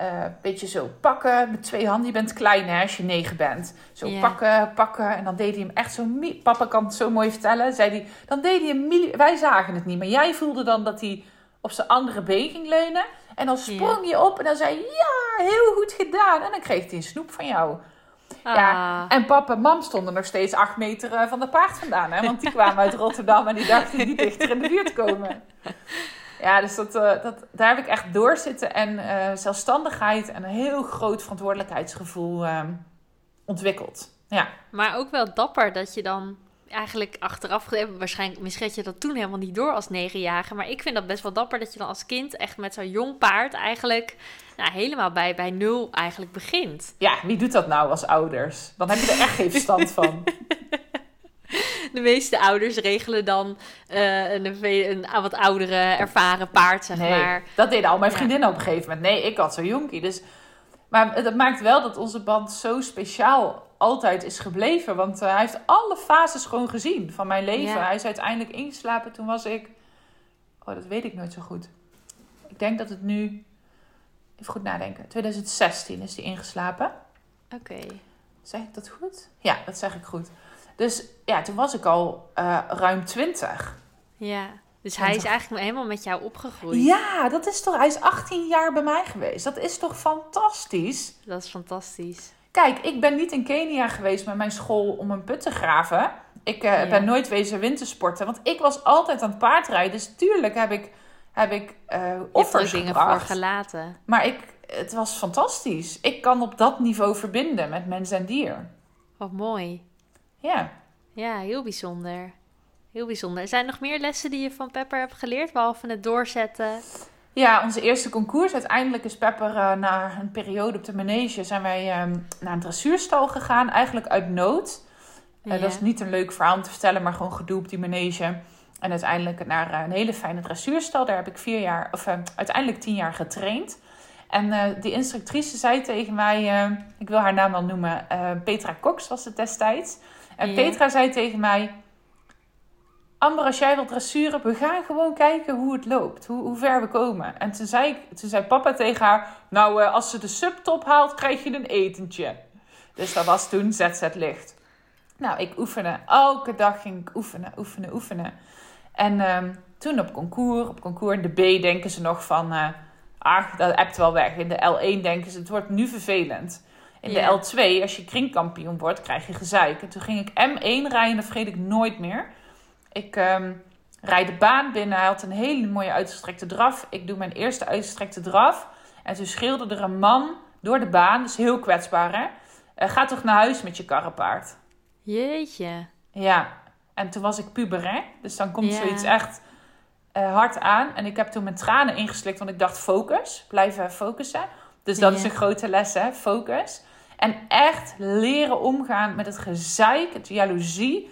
Speaker 1: uh, een beetje zo pakken met twee handen. Je bent klein hè, als je negen bent. Zo pakken, pakken. En dan deed hij hem echt zo... Papa kan het zo mooi vertellen. Zei hij, dan deed hij hem... Wij zagen het niet, maar jij voelde dan dat hij op zijn andere been ging leunen. En dan sprong je op en dan zei hij, ja, heel goed gedaan. En dan kreeg hij een snoep van jou. Ja,
Speaker 2: Ah.
Speaker 1: en papa en mam stonden nog steeds acht meter eh, van de paard vandaan. Hè? Want die kwamen uit Rotterdam en die dachten niet dichter in de buurt komen. Ja, dus dat, eh, dat, daar heb ik echt doorzitten en eh, zelfstandigheid en een heel groot verantwoordelijkheidsgevoel eh, ontwikkeld. Ja.
Speaker 2: Maar ook wel dapper dat je dan eigenlijk achteraf... Waarschijnlijk, misschien had je dat toen helemaal niet door als negenjarige. Maar ik vind dat best wel dapper dat je dan als kind echt met zo'n jong paard eigenlijk... Nou, helemaal bij, bij nul eigenlijk begint.
Speaker 1: ja, wie doet dat nou als ouders? Dan heb je er echt geen verstand van.
Speaker 2: De meeste ouders regelen dan eh, een, een, een wat oudere, ervaren paard, zeg
Speaker 1: Nee,
Speaker 2: maar.
Speaker 1: dat deden al mijn
Speaker 2: Ja.
Speaker 1: vriendinnen op een gegeven moment. Nee, ik had zo'n jonkie. Dus... Maar dat maakt wel dat onze band zo speciaal altijd is gebleven. Want eh, hij heeft alle fases gewoon gezien van mijn leven.
Speaker 2: Ja.
Speaker 1: Hij is uiteindelijk ingeslapen. Toen was ik... Oh, dat weet ik nooit zo goed. Ik denk dat het nu... Even goed nadenken. 2016 is hij ingeslapen.
Speaker 2: Oké.
Speaker 1: Zeg ik dat goed? Ja, dat zeg ik goed. Dus ja, toen was ik al eh, ruim 20.
Speaker 2: Ja. Dus hij is eigenlijk helemaal met jou opgegroeid.
Speaker 1: Ja, dat is toch... Hij is 18 jaar bij mij geweest. Dat is toch fantastisch?
Speaker 2: Dat is fantastisch.
Speaker 1: Kijk, ik ben niet in Kenia geweest met mijn school om een put te graven. Ik eh,
Speaker 2: Ja.
Speaker 1: ben nooit wezen wintersporten. Want ik was altijd aan het paardrijden. Dus tuurlijk heb ik, heb ik
Speaker 2: er
Speaker 1: offers
Speaker 2: dingen voor gelaten.
Speaker 1: Maar ik, het was fantastisch. Ik kan op dat niveau verbinden met mens en dier.
Speaker 2: Wat mooi.
Speaker 1: Ja.
Speaker 2: Ja, heel bijzonder. Heel bijzonder. Zijn er nog meer lessen die je van Pepper hebt geleerd, behalve het doorzetten?
Speaker 1: Ja, onze eerste concours. Uiteindelijk is Pepper uh, na een periode op de manege... zijn wij um, naar een dressuurstal gegaan. Eigenlijk uit nood. Uh, Dat is niet een leuk verhaal om te vertellen... maar gewoon gedoe op die manege. En uiteindelijk naar een hele fijne dressuurstal. Daar heb ik vier jaar... of uiteindelijk tien jaar getraind. En die instructrice zei tegen mij... ik wil haar naam wel noemen. Petra Cox was het destijds. En ja. Petra zei tegen mij... Amber, als jij wilt dressuren, we gaan gewoon kijken hoe het loopt. Hoe, hoe ver we komen. En toen zei, ik, toen zei papa tegen haar... Nou, uh, als ze de subtop haalt, krijg je een etentje. Dus dat was toen ZZ Licht. Nou, ik oefende. Elke dag ging ik oefenen, oefenen, oefenen. En um, toen op concours, op concours in de B denken ze nog van... Uh, ach, dat hebt wel weg. In de L1 denken ze, het wordt nu vervelend. In de L2, als je kringkampioen wordt, krijg je gezeik. En toen ging ik M1 rijden, dat vergeet ik nooit meer... Ik um, rijd de baan binnen. Hij had een hele mooie uitgestrekte draf. Ik doe mijn eerste uitgestrekte draf. En toen schreeuwde er een man door de baan. Dus heel kwetsbaar, hè? Uh, ga toch naar huis met je karrepaard.
Speaker 2: Jeetje.
Speaker 1: Ja. En toen was ik puber, hè? Dus dan komt ja. zoiets echt uh, hard aan. En ik heb toen mijn tranen ingeslikt. Want ik dacht, focus. Blijven focussen. Dus dat ja. is een grote les, hè? Focus. En echt leren omgaan met het gezeik, het jaloezie.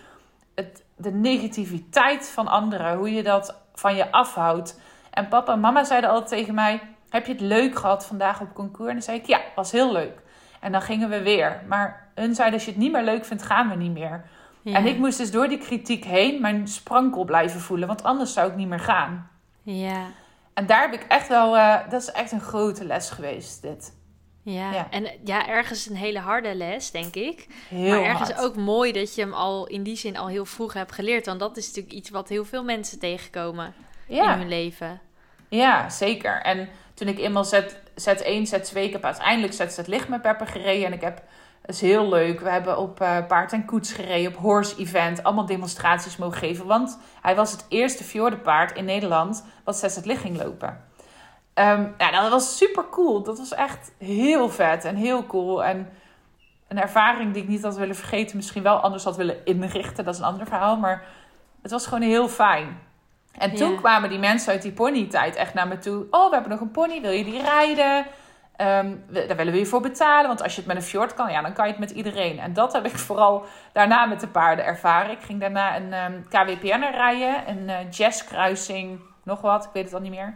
Speaker 1: Het, de negativiteit van anderen, hoe je dat van je afhoudt. En papa en mama zeiden altijd tegen mij: Heb je het leuk gehad vandaag op concours? En dan zei ik: Ja, was heel leuk. En dan gingen we weer. Maar hun zeiden: Als je het niet meer leuk vindt, gaan we niet meer. Ja. En ik moest dus door die kritiek heen mijn sprankel blijven voelen, want anders zou ik niet meer gaan.
Speaker 2: Ja.
Speaker 1: En daar heb ik echt wel, uh, dat is echt een grote les geweest, dit.
Speaker 2: Ja. ja. en ja, ergens een hele harde les, denk ik.
Speaker 1: Heel
Speaker 2: maar ergens
Speaker 1: hard.
Speaker 2: ook mooi dat je hem al in die zin al heel vroeg hebt geleerd. Want dat is natuurlijk iets wat heel veel mensen tegenkomen
Speaker 1: ja.
Speaker 2: in hun leven.
Speaker 1: Ja, zeker. En toen ik eenmaal zet, zet 1, zet 2, ik heb uiteindelijk zet het licht met Pepper gereden. En ik heb, dat is heel leuk, we hebben op uh, paard en koets gereden, op horse event. Allemaal demonstraties mogen geven. Want hij was het eerste fjordenpaard in Nederland wat zet het licht ging lopen. Um, ja, dat was super cool. Dat was echt heel vet en heel cool. En een ervaring die ik niet had willen vergeten. Misschien wel anders had willen inrichten. Dat is een ander verhaal. Maar het was gewoon heel fijn. En toen
Speaker 2: Ja.
Speaker 1: kwamen die mensen uit die ponytijd echt naar me toe. Oh, we hebben nog een pony. Wil je die rijden? Ehm, we- daar willen we je voor betalen. Want als je het met een fjord kan, ja, dan kan je het met iedereen. En dat heb ik vooral daarna met de paarden ervaren. Ik ging daarna een ehm KWPN'er rijden. Een eh, jazzkruising, nog wat. Ik weet het al niet meer.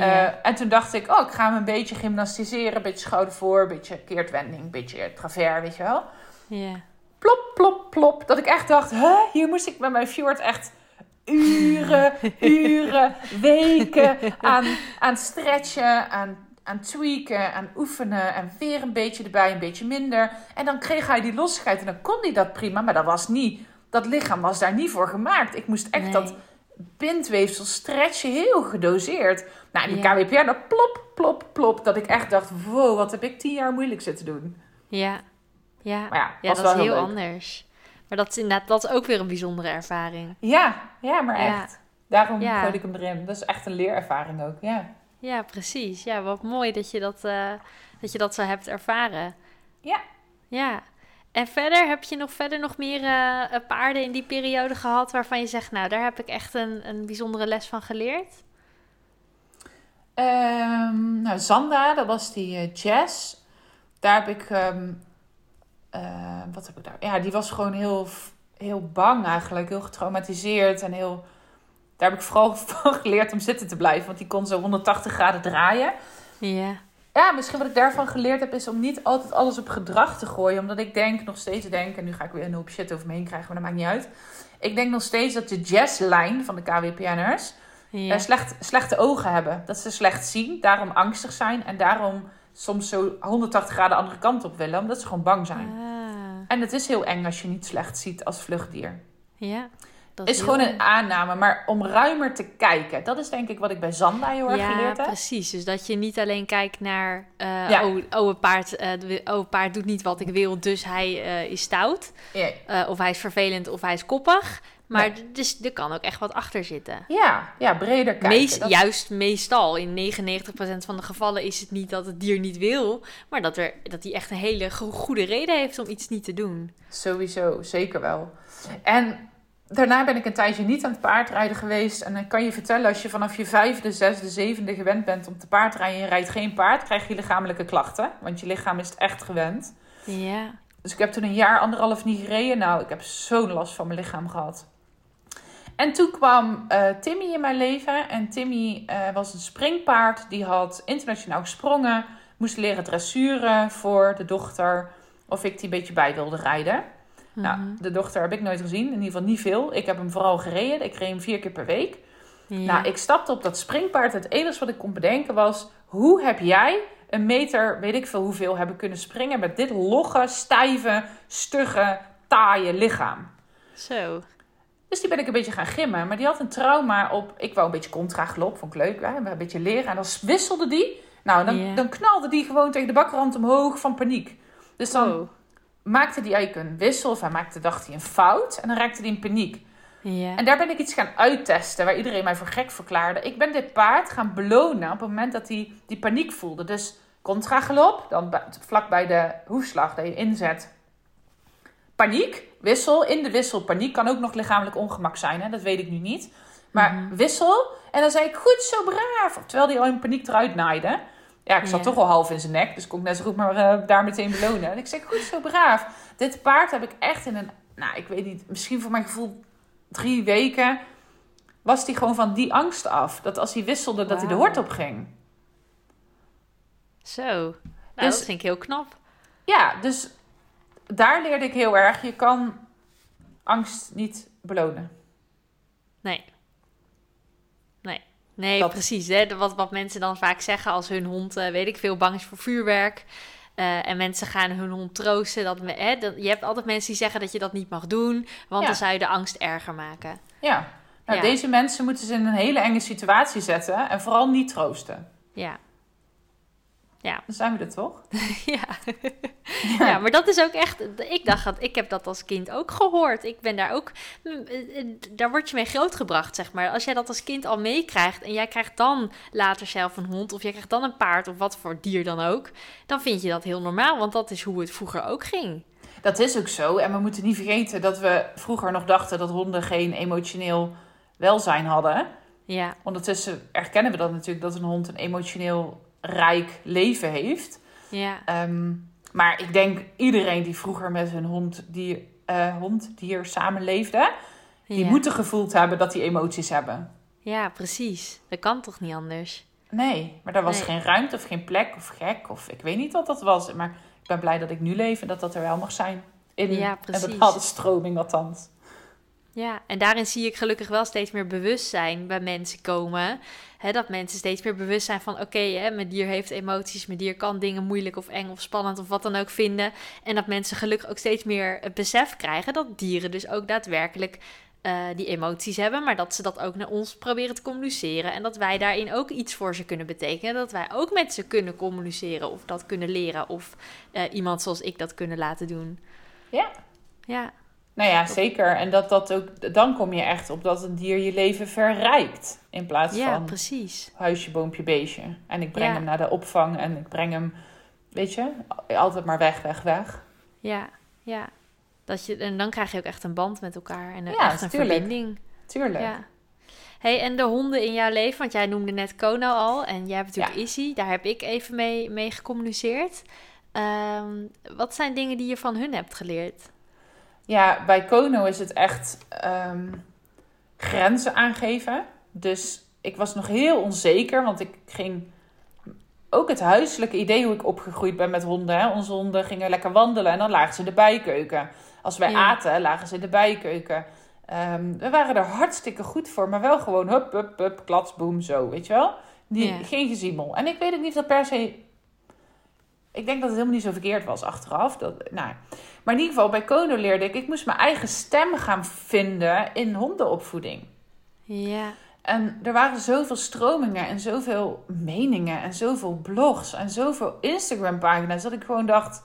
Speaker 1: Eh, en toen dacht ik, oh, ik ga me een beetje gymnastiseren. Een beetje schouder voor, een beetje keertwending, een beetje travers, weet je wel.
Speaker 2: ja.
Speaker 1: Plop, plop, plop. Dat ik echt dacht, huh, hier moest ik met mijn fjord echt uren, uren, weken aan, aan stretchen, aan, aan tweaken, aan oefenen. En weer een beetje erbij, een beetje minder. En dan kreeg hij die lossigheid en dan kon hij dat prima. Maar dat was niet, dat lichaam was daar niet voor gemaakt. Ik moest echt
Speaker 2: Nee.
Speaker 1: dat bindweefsel stretchen, heel gedoseerd. Nou, die
Speaker 2: Ja.
Speaker 1: KWPR, dat plop, plop, plop. Dat ik echt dacht, wow, wat heb ik tien jaar moeilijk zitten doen.
Speaker 2: Ja. Ja.
Speaker 1: Maar ja,
Speaker 2: dat is heel anders. Maar dat is inderdaad, dat is ook weer een bijzondere ervaring.
Speaker 1: Ja, ja, maar
Speaker 2: Ja.
Speaker 1: echt. Daarom
Speaker 2: Ja.
Speaker 1: gooi ik hem erin. Dat is echt een leerervaring ook, ja.
Speaker 2: Ja, precies. Ja, wat mooi dat je dat, eh, dat, je dat zo hebt ervaren.
Speaker 1: Ja.
Speaker 2: Ja. En verder, heb je nog verder nog meer eh, eh, paarden in die periode gehad waarvan je zegt, nou, daar heb ik echt een, een bijzondere les van geleerd?
Speaker 1: Ehm, nou, Zanda, dat was die eh, jazz. Daar heb ik... ehm, eh, wat heb ik daar? Ja, die was gewoon heel, heel bang eigenlijk. Heel getraumatiseerd en heel... Daar heb ik vooral van geleerd om zitten te blijven. Want die kon zo 180 graden draaien.
Speaker 2: Ja.
Speaker 1: Ja, misschien wat ik daarvan geleerd heb is om niet altijd alles op gedrag te gooien. Omdat ik denk, nog steeds denk, en nu ga ik weer een hoop shit over me heen krijgen, maar dat maakt niet uit. Ik denk nog steeds dat de jazzlijn van de KWPN'ers
Speaker 2: Ja.
Speaker 1: eh, slecht, slechte ogen hebben. Dat ze slecht zien, daarom angstig zijn en daarom soms zo 180 graden de andere kant op willen, omdat ze gewoon bang zijn.
Speaker 2: Ah,
Speaker 1: En het is heel eng als je niet slecht ziet als vluchtdier.
Speaker 2: ja. Dat
Speaker 1: is gewoon een aanname, maar om ruimer te kijken. Dat is denk ik wat ik bij Zanda heel erg
Speaker 2: ja,
Speaker 1: geleerd heb.
Speaker 2: precies. Dus dat je niet alleen kijkt naar...
Speaker 1: Ja.
Speaker 2: oh, oh, een paard, de- oh, een paard doet niet wat ik wil, dus hij eh, is stout. Of hij is vervelend of hij is koppig. Maar
Speaker 1: Nee.
Speaker 2: dus, er kan ook echt wat achter zitten.
Speaker 1: ja, ja breder kijken.
Speaker 2: Meest,
Speaker 1: Dat-
Speaker 2: Juist meestal, in 99% van de gevallen is het niet dat het dier niet wil, maar dat, er, dat hij echt een hele go- goede reden heeft om iets niet te doen.
Speaker 1: Sowieso, zeker wel. En daarna ben ik een tijdje niet aan het paardrijden geweest. En dan kan je vertellen, als je vanaf je vijfde, zesde, zevende gewend bent om te paardrijden en je rijdt geen paard, krijg je lichamelijke klachten. Want je lichaam is het echt gewend.
Speaker 2: Ja.
Speaker 1: Dus ik heb toen een jaar, anderhalf niet gereden. Nou, ik heb zo'n last van mijn lichaam gehad. En toen kwam uh, Timmy in mijn leven. En Timmy uh, was een springpaard. Die had internationaal gesprongen. Moest leren dressuren voor de dochter. Of ik die een beetje bij wilde rijden. Nou,
Speaker 2: Mhm.
Speaker 1: de dochter heb ik nooit gezien. In ieder geval niet veel. Ik heb hem vooral gereden. Ik reed hem vier keer per week.
Speaker 2: Ja.
Speaker 1: Nou, ik stapte op dat springpaard. Het enige wat ik kon bedenken was... Hoe heb jij een meter, weet ik veel hoeveel, hebben kunnen springen... met dit logge, stijve, stugge, taaie lichaam?
Speaker 2: Zo.
Speaker 1: Dus die ben ik een beetje gaan gimmen. Maar die had een trauma op... Ik wou een beetje contragalop, vond ik leuk. Hè? Een beetje leren. En dan wisselde die. Nou, dan,
Speaker 2: Ja.
Speaker 1: dan knalde die gewoon tegen de bakrand omhoog van paniek. Dus dan
Speaker 2: Oh.
Speaker 1: Maakte die eigenlijk een wissel. Of hij maakte, dacht hij, een fout. En dan raakte hij in paniek.
Speaker 2: Ja.
Speaker 1: En daar ben ik iets gaan uittesten. Waar iedereen mij voor gek verklaarde. Ik ben dit paard gaan belonen op het moment dat hij die paniek voelde. Dus contragalop. Dan bij- vlak bij de hoefslag dat je inzet. Paniek. Wissel. In de wissel paniek. Kan ook nog lichamelijk ongemak zijn. Hè? Dat weet ik nu niet. Maar
Speaker 2: Mhm.
Speaker 1: wissel. En dan zei ik, goed zo braaf. Terwijl hij al in paniek eruit naaide. Ja, ik zat
Speaker 2: Ja.
Speaker 1: toch al half in zijn nek. Dus kon ik net zo goed maar eh, daar meteen belonen. En ik zei, goed zo braaf. Dit paard heb ik echt in een... Nou, ik weet niet. Misschien voor mijn gevoel drie weken... Was hij gewoon van die angst af. Dat als hij wisselde, dat hij de hort op ging.
Speaker 2: Zo. Nou,
Speaker 1: Dus-
Speaker 2: dat vind ik heel knap.
Speaker 1: Ja, dus daar leerde ik heel erg. Je kan angst niet belonen.
Speaker 2: Nee. Nee.
Speaker 1: Dat-
Speaker 2: precies. Hè? Wat, wat mensen dan vaak zeggen als hun hond, eh, weet ik veel, bang is voor vuurwerk. eh, en mensen gaan hun hond troosten. Dat, hè, dat, je hebt altijd mensen die zeggen dat je dat niet mag doen. Want
Speaker 1: Ja.
Speaker 2: dan zou je de angst erger maken.
Speaker 1: Ja. Nou,
Speaker 2: Ja.
Speaker 1: Deze mensen moeten ze in een hele enge situatie zetten. En vooral niet troosten.
Speaker 2: Ja.
Speaker 1: Dan zijn we er toch?
Speaker 2: Ja. ja, maar dat is ook echt. Ik dacht dat ik heb dat als kind ook gehoord. Ik ben daar ook. Daar word je mee grootgebracht, zeg maar. Als jij dat als kind al meekrijgt en jij krijgt dan later zelf een hond of jij krijgt dan een paard of wat voor dier dan ook, dan vind je dat heel normaal, want dat is hoe het vroeger ook ging.
Speaker 1: Dat is ook zo. En we moeten niet vergeten dat we vroeger nog dachten dat honden geen emotioneel welzijn hadden.
Speaker 2: Ja,
Speaker 1: Ondertussen erkennen we dat natuurlijk dat een hond een emotioneel rijk leven heeft.
Speaker 2: ja,
Speaker 1: Ehm, maar ik denk iedereen die vroeger met hun hond, dier, eh, hond, dier samenleefde, die
Speaker 2: ja.
Speaker 1: moeten gevoeld hebben dat die emoties hebben.
Speaker 2: ja, precies. Dat kan toch niet anders?
Speaker 1: Nee, maar daar was
Speaker 2: Nee.
Speaker 1: geen ruimte of geen plek of gek of ik weet niet wat dat was. Maar ik ben blij dat ik nu leef en dat dat er wel mag zijn. In
Speaker 2: Ja,
Speaker 1: een
Speaker 2: precies.
Speaker 1: bepaalde stroming althans.
Speaker 2: Ja, en daarin zie ik gelukkig wel steeds meer bewustzijn bij mensen komen. Hè, dat mensen steeds meer bewust zijn van... oké, mijn dier heeft emoties, mijn dier kan dingen moeilijk of eng of spannend... of wat dan ook vinden. En dat mensen gelukkig ook steeds meer het besef krijgen... dat dieren dus ook daadwerkelijk eh, die emoties hebben... maar dat ze dat ook naar ons proberen te communiceren... en dat wij daarin ook iets voor ze kunnen betekenen. Dat wij ook met ze kunnen communiceren of dat kunnen leren... of eh, iemand zoals ik dat kunnen laten doen.
Speaker 1: Ja.
Speaker 2: Ja,
Speaker 1: Nou ja, zeker. En dat dat ook, dan kom je echt op dat een dier je leven verrijkt. In plaats
Speaker 2: ja
Speaker 1: van
Speaker 2: precies.
Speaker 1: huisje, boompje, beestje. En ik breng
Speaker 2: Ja.
Speaker 1: hem naar de opvang en ik breng hem, weet je, altijd maar weg, weg, weg.
Speaker 2: Ja, ja. Dat je, en dan krijg je ook echt een band met elkaar en een-
Speaker 1: Ja,
Speaker 2: echt een
Speaker 1: tuurlijk.
Speaker 2: verbinding.
Speaker 1: Tuurlijk.
Speaker 2: Ja. Hey, en de honden in jouw leven, want jij noemde net Kono al en jij hebt natuurlijk
Speaker 1: Ja.
Speaker 2: Izzy, daar heb ik even mee, mee gecommuniceerd. Ehm, wat zijn dingen die je van hun hebt geleerd?
Speaker 1: Ja, bij Kono is het echt ehm, grenzen aangeven. Dus ik was nog heel onzeker, want ik ging ook het huiselijke idee hoe ik opgegroeid ben met honden. Hè. Onze honden gingen lekker wandelen en dan lagen ze in de bijkeuken. Als wij
Speaker 2: Ja.
Speaker 1: aten, lagen ze in de bijkeuken. Ehm, we waren er hartstikke goed voor, maar wel gewoon hup, hup, hup, klats, boem, zo, weet je wel? Die,
Speaker 2: Ja.
Speaker 1: Geen geziemel. En ik weet ook niet of dat per se... Ik denk dat het helemaal niet zo verkeerd was achteraf. Dat, nou, maar in ieder geval, bij Kono leerde ik... Ik moest mijn eigen stem gaan vinden in hondenopvoeding.
Speaker 2: Ja,
Speaker 1: En er waren zoveel stromingen en zoveel meningen en zoveel blogs en zoveel Instagram-pagina's dat ik gewoon dacht: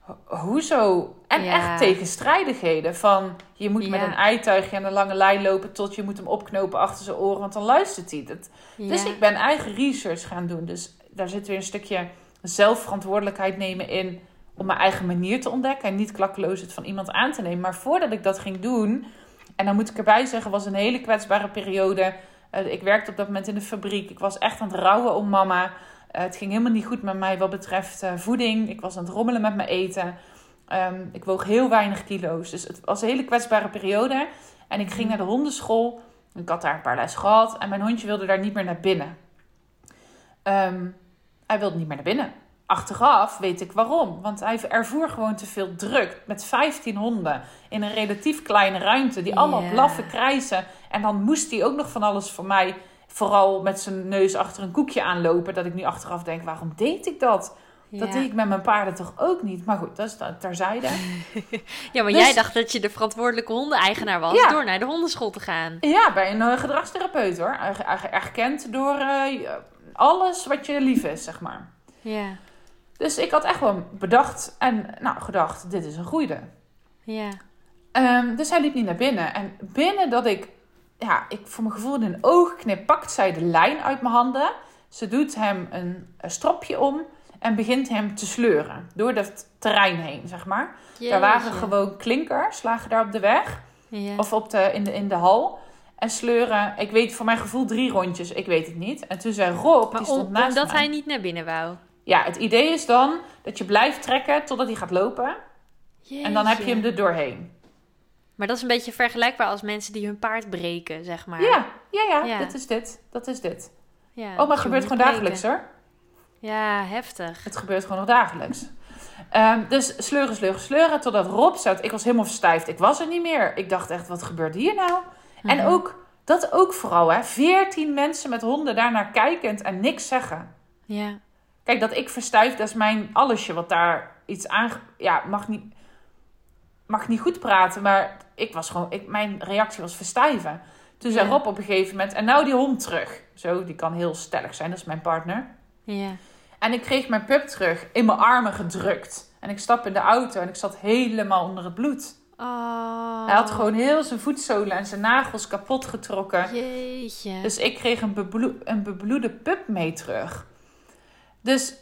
Speaker 1: ho- hoezo? En
Speaker 2: Ja.
Speaker 1: echt tegenstrijdigheden van je moet met een eituigje aan een lange lijn lopen tot je moet hem opknopen achter zijn oren, want dan luistert hij. Dat, Dus ik ben eigen research gaan doen. Dus daar zit weer een stukje zelfverantwoordelijkheid nemen in om mijn eigen manier te ontdekken. En niet klakkeloos het van iemand aan te nemen. Maar voordat ik dat ging doen... En dan moet ik erbij zeggen, was een hele kwetsbare periode. Uh, ik werkte op dat moment in de fabriek. Ik was echt aan het rouwen om mama. Uh, het ging helemaal niet goed met mij wat betreft uh, voeding. Ik was aan het rommelen met mijn eten. Um, ik woog heel weinig kilo's. Dus het was een hele kwetsbare periode. En ik ging naar de hondenschool. Ik had daar een paar les gehad. En mijn hondje wilde daar niet meer naar binnen. Um, hij wilde niet meer naar binnen. Achteraf weet ik waarom. Want hij ervoer gewoon te veel druk. Met 15 honden in een relatief kleine ruimte. Die allemaal yeah. blaffen, krijsen. En dan moest hij ook nog van alles voor mij. Vooral met zijn neus achter een koekje aanlopen. Dat ik nu achteraf denk, waarom deed ik dat? Ja. Dat deed ik met mijn paarden toch ook niet. Maar goed, dat is terzijde.
Speaker 2: ja, maar dus, jij dacht dat je de verantwoordelijke hondeneigenaar was ja. door naar de hondenschool te gaan.
Speaker 1: Ja, bij een uh, gedragstherapeut hoor. Erkend door uh, alles wat je lief is, zeg maar.
Speaker 2: Ja.
Speaker 1: Dus ik had echt wel bedacht en nou, gedacht, dit is een goeie.
Speaker 2: Ja.
Speaker 1: Um, dus hij liep niet naar binnen. En binnen dat ik, ja, ik voor mijn gevoel in een oogknip pakt zij de lijn uit mijn handen. Ze doet hem een, een stropje om en begint hem te sleuren. Door dat terrein heen, zeg maar. Jeetje. Daar waren gewoon klinkers, lagen daar op de weg.
Speaker 2: Ja.
Speaker 1: Of op de, in, de, in de hal. En sleuren, ik weet voor mijn gevoel drie rondjes, ik weet het niet. En toen zei Rob,
Speaker 2: maar
Speaker 1: die stond
Speaker 2: om,
Speaker 1: naast
Speaker 2: omdat
Speaker 1: mij.
Speaker 2: hij niet naar binnen wou.
Speaker 1: Ja, het idee is dan dat je blijft trekken totdat hij gaat lopen.
Speaker 2: Jeetje.
Speaker 1: En dan heb je hem er doorheen.
Speaker 2: Maar dat is een beetje vergelijkbaar als mensen die hun paard breken, zeg maar.
Speaker 1: Ja, ja, ja,
Speaker 2: Ja.
Speaker 1: dat is dit. Dat is dit.
Speaker 2: ja
Speaker 1: Oh, maar het gebeurt gewoon dagelijks hoor.
Speaker 2: Ja, heftig.
Speaker 1: Het gebeurt gewoon nog dagelijks. Ehm, dus sleuren, sleuren, sleuren. Totdat Rob zat. Ik was helemaal verstijfd. Ik was er niet meer. Ik dacht echt, wat gebeurt hier nou? En
Speaker 2: Mhm.
Speaker 1: ook, dat ook vooral hè. Veertien mensen met honden daarnaar kijkend en niks zeggen.
Speaker 2: Ja.
Speaker 1: Kijk, dat ik verstijf, dat is mijn allesje wat daar iets aan... Ja, mag niet, mag niet goed praten, maar ik was gewoon... Ik, mijn reactie was verstijven. Toen zei
Speaker 2: Ja.
Speaker 1: Rob op een gegeven moment... En nou die hond terug. Zo, die kan heel stellig zijn. Dat is mijn partner.
Speaker 2: Ja.
Speaker 1: En ik kreeg mijn pup terug in mijn armen gedrukt. En ik stap in de auto en ik zat helemaal onder het bloed.
Speaker 2: Oh.
Speaker 1: Hij had gewoon heel zijn voetzolen en zijn nagels kapot getrokken.
Speaker 2: Jeetje.
Speaker 1: Dus ik kreeg een, bebloe- een bebloede pup mee terug. Dus,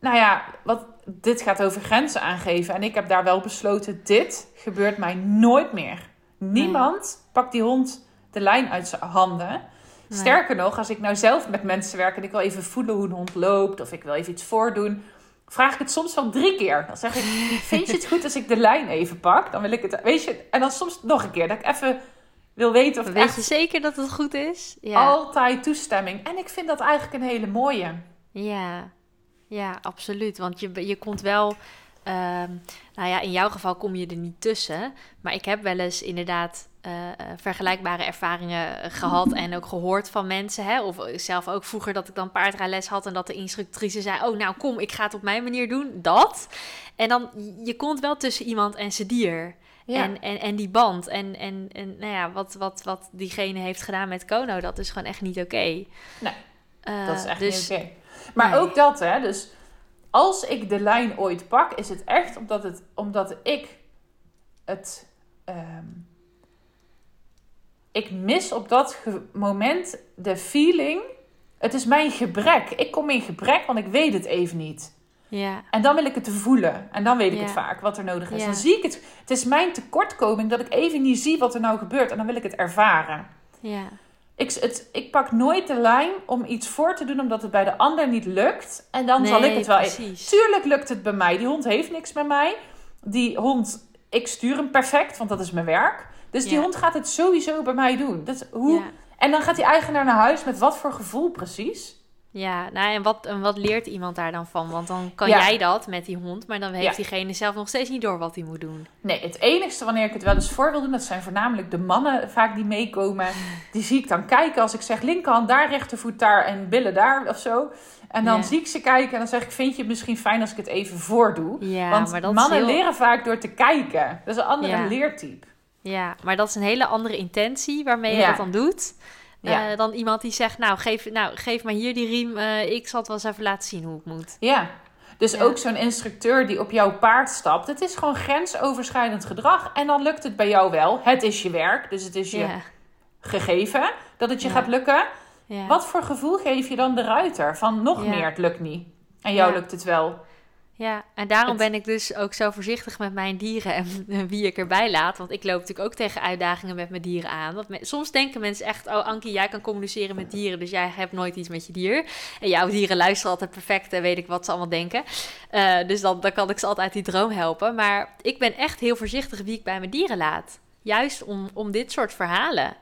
Speaker 1: nou ja, wat, dit gaat over grenzen aangeven. En ik heb daar wel besloten, dit gebeurt mij nooit meer. Niemand pakt die hond de lijn uit zijn handen.
Speaker 2: Nee.
Speaker 1: Sterker nog, als ik nou zelf met mensen werk en ik wil even voelen hoe een hond loopt... of ik wil even iets voordoen, vraag ik het soms wel drie keer. Dan zeg ik, vind je het goed als ik de lijn even pak? Dan wil ik het, weet je... En dan soms nog een keer, dat ik even wil weten of het
Speaker 2: Weet
Speaker 1: echt
Speaker 2: je zeker dat het goed is? Ja.
Speaker 1: altijd toestemming. En ik vind dat eigenlijk een hele mooie.
Speaker 2: Ja, ja, absoluut. Want je, je komt wel. ehm, nou ja, in jouw geval kom je er niet tussen. Maar ik heb wel eens inderdaad eh, eh, vergelijkbare ervaringen eh, gehad en ook gehoord van mensen. Hè? Of zelf ook vroeger dat ik dan paardrijles had en dat de instructrice zei: Oh, nou kom, ik ga het op mijn manier doen. Dat. En dan, je komt wel tussen iemand en zijn dier. En, en, en die band. En, en, en nou ja, wat, wat, wat diegene heeft gedaan met Kono, dat is gewoon echt niet oké.
Speaker 1: Nee, dat is echt
Speaker 2: dus,
Speaker 1: niet oké. Maar
Speaker 2: nee.
Speaker 1: ook dat, hè. Dus als ik de lijn ooit pak, is het echt omdat, het, omdat ik het... ehm, ik mis op dat moment de feeling... Het is mijn gebrek. Ik kom in gebrek, want ik weet het even niet.
Speaker 2: Ja,
Speaker 1: En dan wil ik het voelen. En dan weet ik
Speaker 2: Ja.
Speaker 1: het vaak, wat er nodig is.
Speaker 2: Ja.
Speaker 1: Dan zie ik het. Het is mijn tekortkoming dat ik even niet zie wat er nou gebeurt. En dan wil ik het ervaren.
Speaker 2: ja.
Speaker 1: Ik, het, ik pak nooit de lijn om iets voor te doen omdat het bij de ander niet lukt. En dan zal ik het wel...
Speaker 2: precies.
Speaker 1: Tuurlijk lukt het bij mij. Die hond heeft niks met mij. Die hond, ik stuur hem perfect, want dat is mijn werk. Dus die
Speaker 2: Ja.
Speaker 1: hond gaat het sowieso bij mij doen. Dat, hoe,
Speaker 2: Ja.
Speaker 1: En dan gaat die eigenaar naar huis met wat voor gevoel precies?
Speaker 2: Ja, nou en wat, en wat leert iemand daar dan van? Want dan kan
Speaker 1: Ja.
Speaker 2: jij dat met die hond, maar dan heeft diegene zelf nog steeds niet door wat hij moet doen.
Speaker 1: Nee, het enigste wanneer ik het wel eens voor wil doen, dat zijn voornamelijk de mannen vaak die meekomen. Die zie ik dan kijken als ik zeg linkerhand daar, rechtervoet daar en billen daar of zo. En dan
Speaker 2: Ja.
Speaker 1: zie ik ze kijken en dan zeg ik, vind je het misschien fijn als ik het even voordoe?
Speaker 2: Ja,
Speaker 1: Want
Speaker 2: maar dat
Speaker 1: mannen
Speaker 2: heel...
Speaker 1: leren vaak door te kijken. Dat is een andere
Speaker 2: Ja.
Speaker 1: leertype.
Speaker 2: Ja, maar dat is een hele andere intentie waarmee je
Speaker 1: Ja.
Speaker 2: dat dan doet.
Speaker 1: Ja.
Speaker 2: eh, dan iemand die zegt, nou geef, nou, geef maar hier die riem, eh, ik zal het wel eens even laten zien hoe het moet.
Speaker 1: Ja. Dus
Speaker 2: Ja.
Speaker 1: ook zo'n instructeur die op jouw paard stapt. Het is gewoon grensoverschrijdend gedrag. En dan lukt het bij jou wel. Het is je werk, dus het is je
Speaker 2: Ja,
Speaker 1: gegeven dat het je gaat lukken.
Speaker 2: ja.
Speaker 1: Wat voor gevoel geef je dan de ruiter? Van nog meer, het lukt niet. En jou lukt het wel.
Speaker 2: Ja, en daarom ben ik dus ook zo voorzichtig met mijn dieren en, wie ik erbij laat. Want ik loop natuurlijk ook tegen uitdagingen met mijn dieren aan. Want soms denken mensen echt, oh Ankie, jij kan communiceren met dieren, dus jij hebt nooit iets met je dier. En jouw dieren luisteren altijd perfect en weet ik wat ze allemaal denken. Uh, dus dan, dan kan ik ze altijd die droom helpen. Maar ik ben echt heel voorzichtig wie ik bij mijn dieren laat. Juist om, om dit soort verhalen.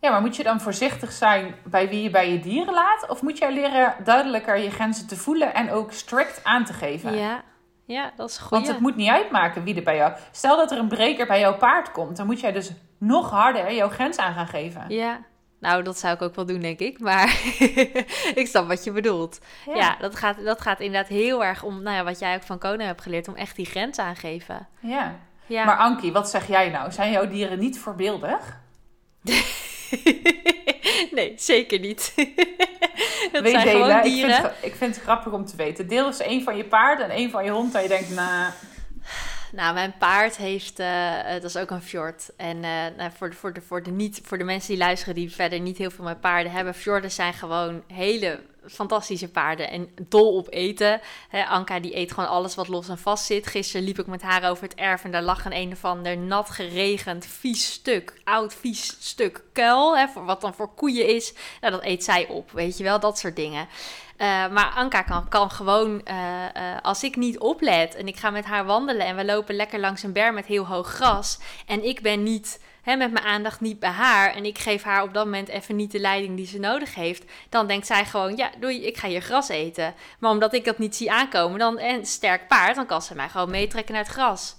Speaker 1: Ja, maar moet je dan voorzichtig zijn bij wie je bij je dieren laat? Of moet jij leren duidelijker je grenzen te voelen en ook strikt aan te geven?
Speaker 2: Ja, ja dat is goed.
Speaker 1: Want het moet niet uitmaken wie er bij jou... Stel dat er een breker bij jouw paard komt, dan moet jij dus nog harder jouw grens aan gaan geven.
Speaker 2: Ja, nou, dat zou ik ook wel doen, denk ik. Maar ik snap wat je bedoelt. Ja, dat, gaat, dat gaat inderdaad heel erg om, nou ja, wat jij ook van Kona hebt geleerd, om echt die grens aangeven.
Speaker 1: Ja. ja. Maar Ankie, wat zeg jij nou? Zijn jouw dieren niet voorbeeldig?
Speaker 2: nee, zeker niet.
Speaker 1: dat zijn gewoon dieren. Ik vind, ik vind, het grappig om te weten. Deel eens één van je paard en één van je hond. En je denkt, nou...
Speaker 2: Nou, mijn paard heeft, dat is ook een fjord. En uh, nou, voor, de, voor, de, voor, de niet, voor de mensen die luisteren die verder niet heel veel met paarden hebben, fjorden zijn gewoon hele fantastische paarden en dol op eten. Anka die eet gewoon alles wat los en vast zit. Gisteren liep ik met haar over het erf en daar lag een een of ander nat geregend vies stuk, oud vies stuk kuil, hè, voor, wat dan voor koeien is. Nou, dat eet zij op, weet je wel, dat soort dingen. Uh, maar Anka kan, kan gewoon, uh, uh, als ik niet oplet en ik ga met haar wandelen en we lopen lekker langs een berg met heel hoog gras en ik ben niet hè, met mijn aandacht niet bij haar en ik geef haar op dat moment even niet de leiding die ze nodig heeft, dan denkt zij gewoon, ja, doei, ik ga hier gras eten. Maar omdat ik dat niet zie aankomen, dan en sterk paard, dan kan ze mij gewoon meetrekken naar het gras.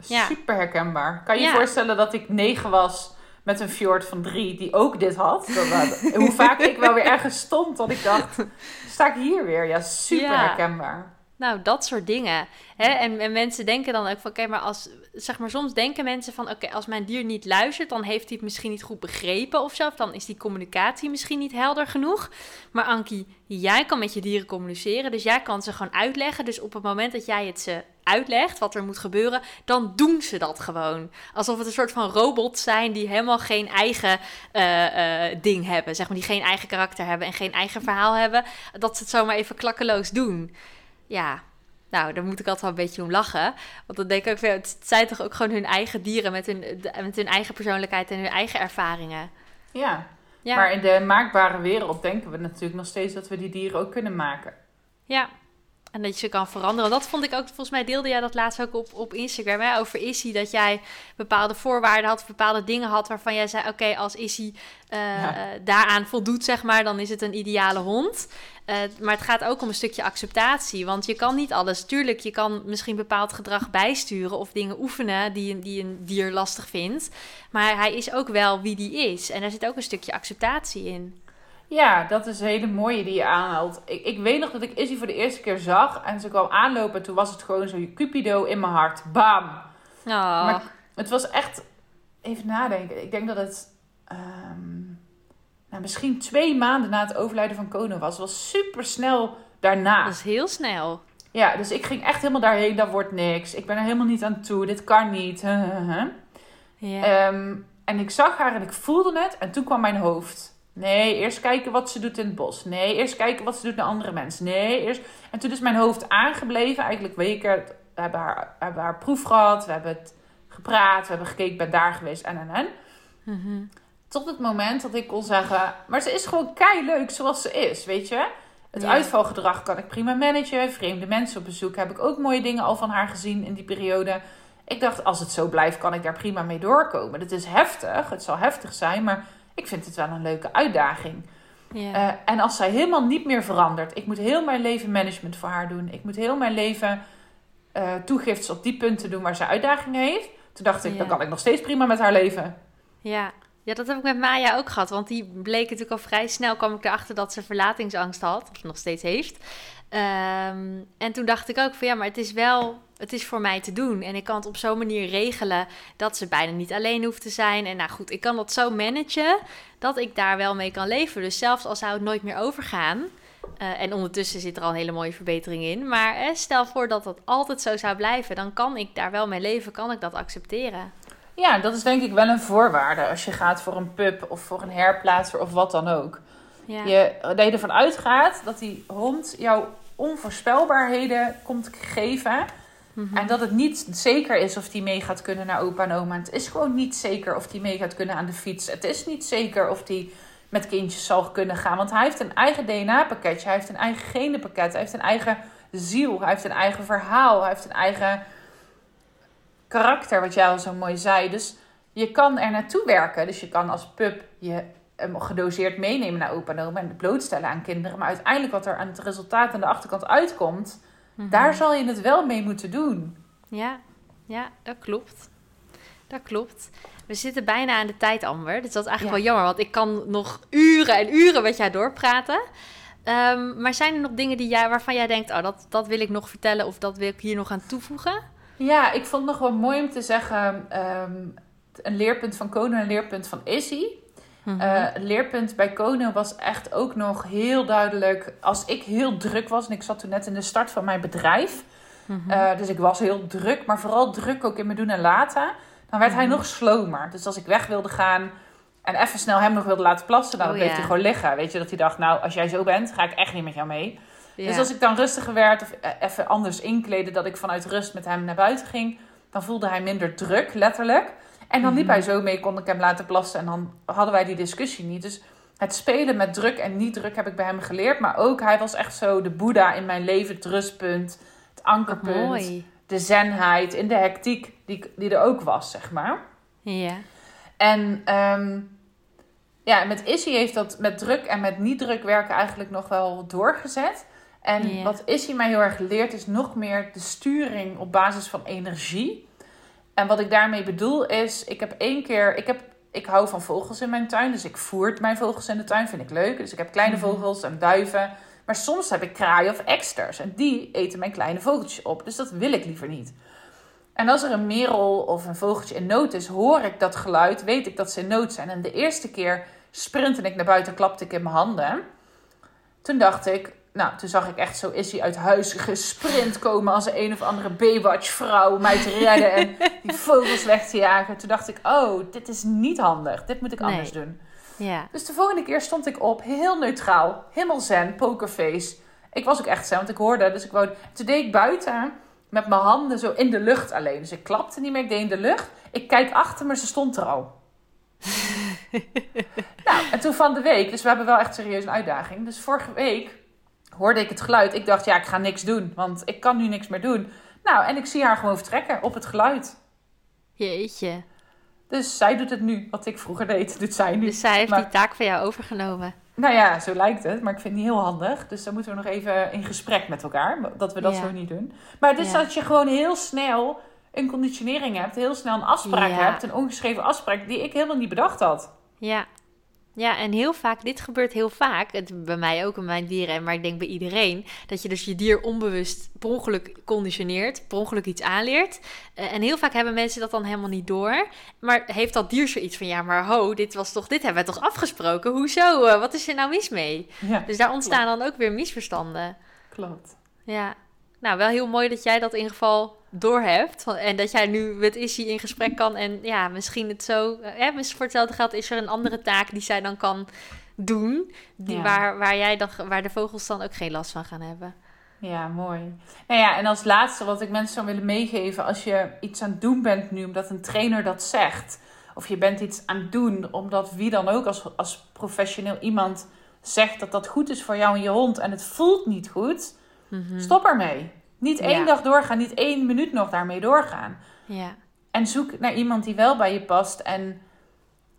Speaker 1: Super herkenbaar. Kan je je voorstellen dat ik negen was met een fjord van drie die ook dit had? hoe vaak ik wel weer ergens stond dat ik dacht, sta ik hier weer? Ja, super herkenbaar.
Speaker 2: Nou, dat soort dingen. Hè? En, en, mensen denken dan ook van, oké, maar als, zeg maar, soms denken mensen van, oké, als mijn dier niet luistert, dan heeft hij het misschien niet goed begrepen of zo. Dan is die communicatie misschien niet helder genoeg. Maar Ankie, jij kan met je dieren communiceren, dus jij kan ze gewoon uitleggen. Dus op het moment dat jij het ze uitlegt, wat er moet gebeuren, dan doen ze dat gewoon. Alsof het een soort van robots zijn die helemaal geen eigen uh, uh, ding hebben, zeg maar, die geen eigen karakter hebben en geen eigen verhaal hebben. Dat ze het zomaar even klakkeloos doen ja, nou, daar moet ik altijd wel een beetje om lachen. Want dan denk ik ook, het zijn toch ook gewoon hun eigen dieren met hun, met hun eigen persoonlijkheid en hun eigen ervaringen.
Speaker 1: Ja. ja, maar in de maakbare wereld denken we natuurlijk nog steeds dat we die dieren ook kunnen maken.
Speaker 2: Ja, en dat je ze kan veranderen. Dat vond ik ook, volgens mij deelde jij dat laatst ook op, op Instagram, hè, over Issy. Dat jij bepaalde voorwaarden had, bepaalde dingen had waarvan jij zei, oké, als Issy uh, daaraan voldoet, zeg maar, dan is het een ideale hond. Uh, maar het gaat ook om een stukje acceptatie. Want je kan niet alles. Tuurlijk, je kan misschien bepaald gedrag bijsturen of dingen oefenen die, die een dier lastig vindt. Maar hij is ook wel wie die is. En daar zit ook een stukje acceptatie in.
Speaker 1: Ja, dat is een hele mooie die je aanhaalt. Ik, ik weet nog dat ik Izzy voor de eerste keer zag. En ze kwam aanlopen. En toen was het gewoon zo cupido in mijn hart. Bam!
Speaker 2: Oh.
Speaker 1: Maar het was echt... Even nadenken. Ik denk dat het... Ehm, nou, misschien twee maanden na het overlijden van Kono was. Het was super snel daarna.
Speaker 2: Dat is heel snel.
Speaker 1: Ja, dus ik ging echt helemaal daarheen. Dat wordt niks. Ik ben er helemaal niet aan toe. Dit kan niet. ja. Ehm, en ik zag haar en ik voelde het. En toen kwam mijn hoofd. Nee, eerst kijken wat ze doet in het bos. Nee, eerst kijken wat ze doet naar andere mensen. Nee, eerst... En toen is mijn hoofd aangebleven. Eigenlijk weken. We hebben haar, hebben haar proef gehad. We hebben het gepraat. We hebben gekeken. Ik ben daar geweest. En, en, en. Mm tot het moment dat ik kon zeggen, maar ze is gewoon kei leuk zoals ze is, weet je. Het uitvalgedrag kan ik prima managen. Vreemde mensen op bezoek heb ik ook mooie dingen al van haar gezien in die periode. Ik dacht, als het zo blijft, kan ik daar prima mee doorkomen. Het is heftig, het zal heftig zijn, maar ik vind het wel een leuke uitdaging. Ja. Uh, en als zij helemaal niet meer verandert, ik moet heel mijn leven management voor haar doen. Ik moet heel mijn leven uh, toegiftes op die punten doen waar ze uitdagingen heeft. Toen dacht ik, dan kan ik nog steeds prima met haar leven.
Speaker 2: Ja, ja, dat heb ik met Maya ook gehad. Want die bleek natuurlijk al vrij snel, kwam ik erachter dat ze verlatingsangst had. Of nog steeds heeft. Ehm, en toen dacht ik ook van ja, maar het is wel, het is voor mij te doen. En ik kan het op zo'n manier regelen dat ze bijna niet alleen hoeft te zijn. En nou goed, ik kan dat zo managen dat ik daar wel mee kan leven. Dus zelfs al zou het nooit meer overgaan. Uh, en ondertussen zit er al een hele mooie verbetering in. Maar eh, stel voor dat dat altijd zo zou blijven, dan kan ik daar wel mee leven, kan ik dat accepteren.
Speaker 1: Ja, dat is denk ik wel een voorwaarde als je gaat voor een pub of voor een herplaatser of wat dan ook. Je, dat je ervan uitgaat dat die hond jou onvoorspelbaarheden komt geven. En dat het niet zeker is of die mee gaat kunnen naar opa en oma. Het is gewoon niet zeker of die mee gaat kunnen aan de fiets. Het is niet zeker of die met kindjes zal kunnen gaan. Want hij heeft een eigen DNA-pakketje. Hij heeft een eigen genenpakket. Hij heeft een eigen ziel. Hij heeft een eigen verhaal. Hij heeft een eigen karakter, wat jij al zo mooi zei. Dus je kan er naartoe werken. Dus je kan als pup je hem gedoseerd meenemen naar opa en oma en blootstellen aan kinderen. Maar uiteindelijk wat er aan het resultaat aan de achterkant uitkomt,
Speaker 2: Mhm.
Speaker 1: daar zal je het wel mee moeten doen.
Speaker 2: Ja, ja, dat klopt. Dat klopt. We zitten bijna aan de tijd, Amber. Dus dat is eigenlijk
Speaker 1: Ja.
Speaker 2: wel jammer, want ik kan nog uren en uren met jou doorpraten. Ehm, maar zijn er nog dingen die jij, waarvan jij denkt, oh, dat, dat wil ik nog vertellen of dat wil ik hier nog aan toevoegen?
Speaker 1: Ja, ik vond het nog wel mooi om te zeggen, ehm, een leerpunt van Konen en een leerpunt van Izzy.
Speaker 2: Mhm.
Speaker 1: Eh, leerpunt bij Konen was echt ook nog heel duidelijk. Als ik heel druk was, en ik zat toen net in de start van mijn bedrijf.
Speaker 2: Mhm.
Speaker 1: eh, dus ik was heel druk, maar vooral druk ook in mijn doen en laten. Dan werd hij
Speaker 2: Mhm.
Speaker 1: nog slomer. Dus als ik weg wilde gaan en even snel hem nog wilde laten plassen, dan
Speaker 2: Oh,
Speaker 1: bleef hij gewoon liggen. Weet je, dat hij dacht, nou, als jij zo bent, ga ik echt niet met jou mee. Dus als ik dan rustiger werd of eh, even anders inkleden, dat ik vanuit rust met hem naar buiten ging, dan voelde hij minder druk, letterlijk. En dan liep
Speaker 2: Mhm.
Speaker 1: hij zo mee, kon ik hem laten plassen en dan hadden wij die discussie niet. Dus het spelen met druk en niet druk heb ik bij hem geleerd. Maar ook, hij was echt zo de boeddha in mijn leven, het rustpunt, het ankerpunt, de zenheid, in de hectiek die, die er ook was, zeg maar.
Speaker 2: Ja.
Speaker 1: En ehm, ja, met Issy heeft dat met druk en met niet druk werken eigenlijk nog wel doorgezet. En
Speaker 2: Ja.
Speaker 1: wat Issy mij heel erg leert is nog meer de sturing op basis van energie. En wat ik daarmee bedoel is, ik heb één keer, ik, heb, ik hou van vogels in mijn tuin, dus ik voert mijn vogels in de tuin, vind ik leuk. Dus ik heb kleine
Speaker 2: Mhm.
Speaker 1: vogels en duiven. Maar soms heb ik kraaien of eksters en die eten mijn kleine vogeltjes op. Dus dat wil ik liever niet. En als er een merel of een vogeltje in nood is, hoor ik dat geluid, weet ik dat ze in nood zijn. En de eerste keer sprintte ik naar buiten, klapte ik in mijn handen. Toen dacht ik, nou, toen zag ik echt zo is hij uit huis gesprint komen als een, een of andere Baywatch vrouw mij te redden en die vogels weg te jagen. Toen dacht ik, oh, dit is niet handig. Dit moet ik
Speaker 2: Nee.
Speaker 1: anders doen.
Speaker 2: Ja.
Speaker 1: Dus de volgende keer stond ik op, heel neutraal, helemaal zen, pokerface. Ik was ook echt zen, want ik hoorde, dus ik wou... Toen deed ik buiten met mijn handen zo in de lucht alleen. Dus ik klapte niet meer, ik deed in de lucht. Ik kijk achter me, ze stond er al. nou, en toen van de week, dus we hebben wel echt serieus een uitdaging. Dus vorige week hoorde ik het geluid. Ik dacht, ja, ik ga niks doen, want ik kan nu niks meer doen. Nou, en ik zie haar gewoon vertrekken op het geluid.
Speaker 2: Jeetje.
Speaker 1: Dus zij doet het nu, wat ik vroeger deed, doet zij nu.
Speaker 2: Dus zij heeft
Speaker 1: Maar-
Speaker 2: die taak van jou overgenomen.
Speaker 1: Nou ja, zo lijkt het. Maar ik vind het niet heel handig. Dus dan moeten we nog even in gesprek met elkaar. Dat we dat
Speaker 2: Ja.
Speaker 1: zo niet doen. Maar het is
Speaker 2: Ja.
Speaker 1: dat je gewoon heel snel een conditionering hebt. Heel snel een afspraak
Speaker 2: Ja.
Speaker 1: hebt. Een ongeschreven afspraak die ik helemaal niet bedacht had.
Speaker 2: Ja. Ja, en heel vaak, dit gebeurt heel vaak, het, bij mij ook en mijn dieren, maar ik denk bij iedereen, dat je dus je dier onbewust per ongeluk conditioneert, per ongeluk iets aanleert. Eh, en heel vaak hebben mensen dat dan helemaal niet door. Maar heeft dat dier zoiets van, ja, maar ho, dit was toch, dit hebben we toch afgesproken? Hoezo? Eh, wat is er nou mis mee?
Speaker 1: Ja,
Speaker 2: Dus daar ontstaan dan ook weer misverstanden.
Speaker 1: klopt.
Speaker 2: Ja, nou wel heel mooi dat jij dat in ieder geval doorhebt. En dat jij nu met Issy in gesprek kan. En ja, misschien het zo. eh, Hè, voor hetzelfde geld is er een andere taak die zij dan kan doen. Die
Speaker 1: Ja.
Speaker 2: waar, waar, jij dan, waar de vogels dan ook geen last van gaan hebben.
Speaker 1: Ja, mooi. Nou ja, en als laatste wat ik mensen zou willen meegeven. Als je iets aan het doen bent nu, omdat een trainer dat zegt. Of je bent iets aan het doen, omdat wie dan ook als, als professioneel iemand zegt dat dat goed is voor jou en je hond. En het voelt niet goed.
Speaker 2: Mhm.
Speaker 1: Stop ermee. Niet één
Speaker 2: Ja.
Speaker 1: dag doorgaan, niet één minuut nog daarmee doorgaan.
Speaker 2: Ja,
Speaker 1: En zoek naar iemand die wel bij je past en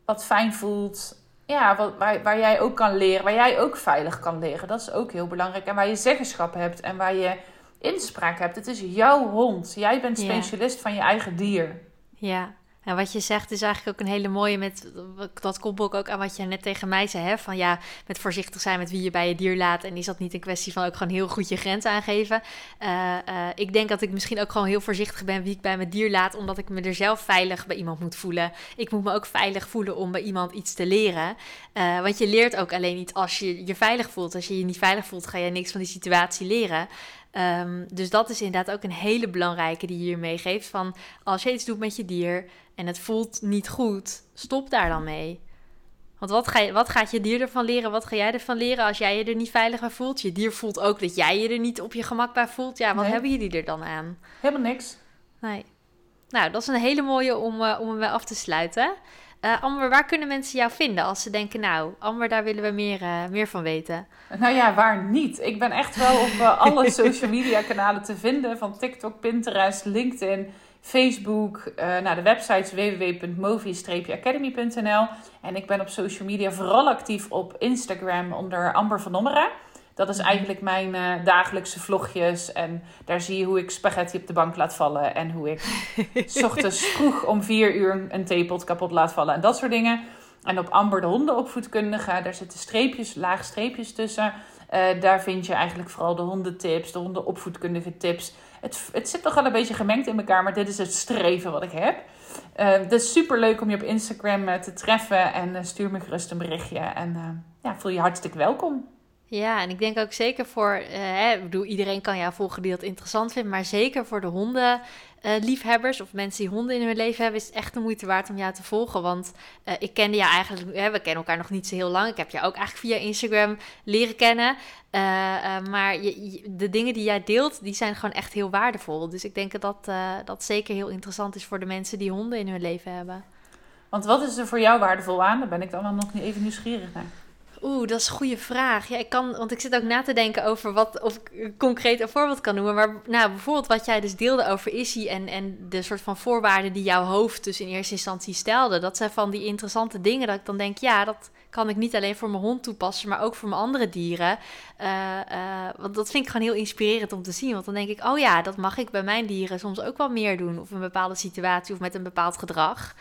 Speaker 1: wat fijn voelt. Ja, wat, waar, waar jij ook kan leren, waar jij ook veilig kan leren. Dat is ook heel belangrijk. En waar je zeggenschap hebt en waar je inspraak hebt. Het is jouw hond. Jij bent
Speaker 2: Ja.
Speaker 1: specialist van je eigen dier.
Speaker 2: ja. En wat je zegt is eigenlijk ook een hele mooie met dat koppel ook aan wat je net tegen mij zei, hè? van ja, met voorzichtig zijn met wie je bij je dier laat en is dat niet een kwestie van ook gewoon heel goed je grens aangeven. Eh, eh, ik denk dat ik misschien ook gewoon heel voorzichtig ben wie ik bij mijn dier laat, omdat ik me er zelf veilig bij iemand moet voelen. Ik moet me ook veilig voelen om bij iemand iets te leren, Eh, want je leert ook alleen iets als je je veilig voelt. Als je je niet veilig voelt, ga je niks van die situatie leren. Ehm, dus dat is inderdaad ook een hele belangrijke die je hier meegeeft. Van als je iets doet met je dier en het voelt niet goed, stop daar dan mee. Want wat, ga je, wat gaat je dier ervan leren? Wat ga jij ervan leren als jij je er niet veilig bij voelt? Je dier voelt ook dat jij je er niet op je gemak bij voelt. Ja, wat hebben jullie er dan aan?
Speaker 1: Helemaal niks.
Speaker 2: Nee. Nou, dat is een hele mooie om, uh, om hem af te sluiten. Uh, Amber, waar kunnen mensen jou vinden als ze denken, nou, Amber, daar willen we meer, uh, meer van weten?
Speaker 1: Nou ja, waar niet? Ik ben echt wel op alle social media kanalen te vinden, van TikTok, Pinterest, LinkedIn, Facebook, uh, nou, de website www.movi-academy.nl. En ik ben op social media vooral actief op Instagram onder Amber van Ommeren. Dat is mhm. eigenlijk mijn uh, dagelijkse vlogjes. En daar zie je hoe ik spaghetti op de bank laat vallen. En hoe ik s ochtends vroeg om vier uur een theepot kapot laat vallen. En dat soort dingen. En op Amber de hondenopvoedkundige, daar zitten streepjes, laag streepjes tussen. Uh, daar vind je eigenlijk vooral de hondentips, de hondenopvoedkundige tips. Het, het zit toch wel een beetje gemengd in elkaar, maar dit is het streven wat ik heb. Uh, het is super leuk om je op Instagram te treffen en stuur me gerust een berichtje. En ja, voel je hartstikke welkom.
Speaker 2: Ja, en ik denk ook zeker voor, ik bedoel, iedereen kan jou volgen die dat interessant vindt, maar zeker voor de hondenliefhebbers uh, of mensen die honden in hun leven hebben, is het echt de moeite waard om jou te volgen. Want uh, ik kende jou eigenlijk, we kennen elkaar nog niet zo heel lang. Ik heb jou ook eigenlijk via Instagram leren kennen. Eh, maar je, de dingen die jij deelt, die zijn gewoon echt heel waardevol. Dus ik denk dat dat zeker heel interessant is voor de mensen die honden in hun leven hebben.
Speaker 1: Want wat is er voor jou waardevol aan? Daar ben ik dan nog even nieuwsgierig naar.
Speaker 2: Oeh, dat is een goede vraag. Ja, ik kan, want ik zit ook na te denken over wat, of ik concreet een voorbeeld kan noemen. Maar nou, bijvoorbeeld wat jij dus deelde over Issy en, en de soort van voorwaarden die jouw hoofd dus in eerste instantie stelde. Dat zijn van die interessante dingen dat ik dan denk, ja, dat kan ik niet alleen voor mijn hond toepassen, maar ook voor mijn andere dieren. Uh, uh, want dat vind ik gewoon heel inspirerend om te zien. Want dan denk ik, oh ja, dat mag ik bij mijn dieren soms ook wel meer doen. Of een bepaalde situatie of met een bepaald gedrag.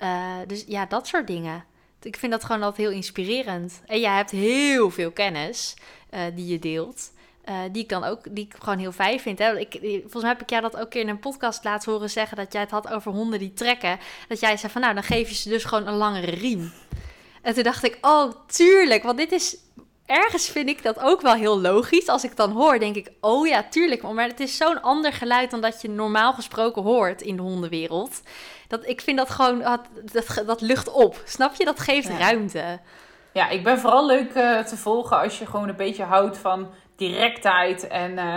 Speaker 2: Uh, dus ja, dat soort dingen ik vind dat gewoon altijd heel inspirerend. En jij hebt heel veel kennis uh, die je deelt. Uh, die ik dan ook, die ik gewoon heel fijn vind. Hè? Ik, volgens mij heb ik jou dat ook keer in een podcast laten horen zeggen dat jij het had over honden die trekken. Dat jij zei van nou, dan geef je ze dus gewoon een langere riem. En toen dacht ik, oh, tuurlijk, want dit is ergens vind ik dat ook wel heel logisch. Als ik dan hoor, denk ik, oh ja, tuurlijk. Maar het is zo'n ander geluid dan dat je normaal gesproken hoort in de hondenwereld. Dat, ik vind dat gewoon, dat, dat, dat lucht op. Snap je? Dat geeft ruimte.
Speaker 1: Ja, ik ben vooral leuk uh, te volgen als je gewoon een beetje houdt van directheid en... Uh,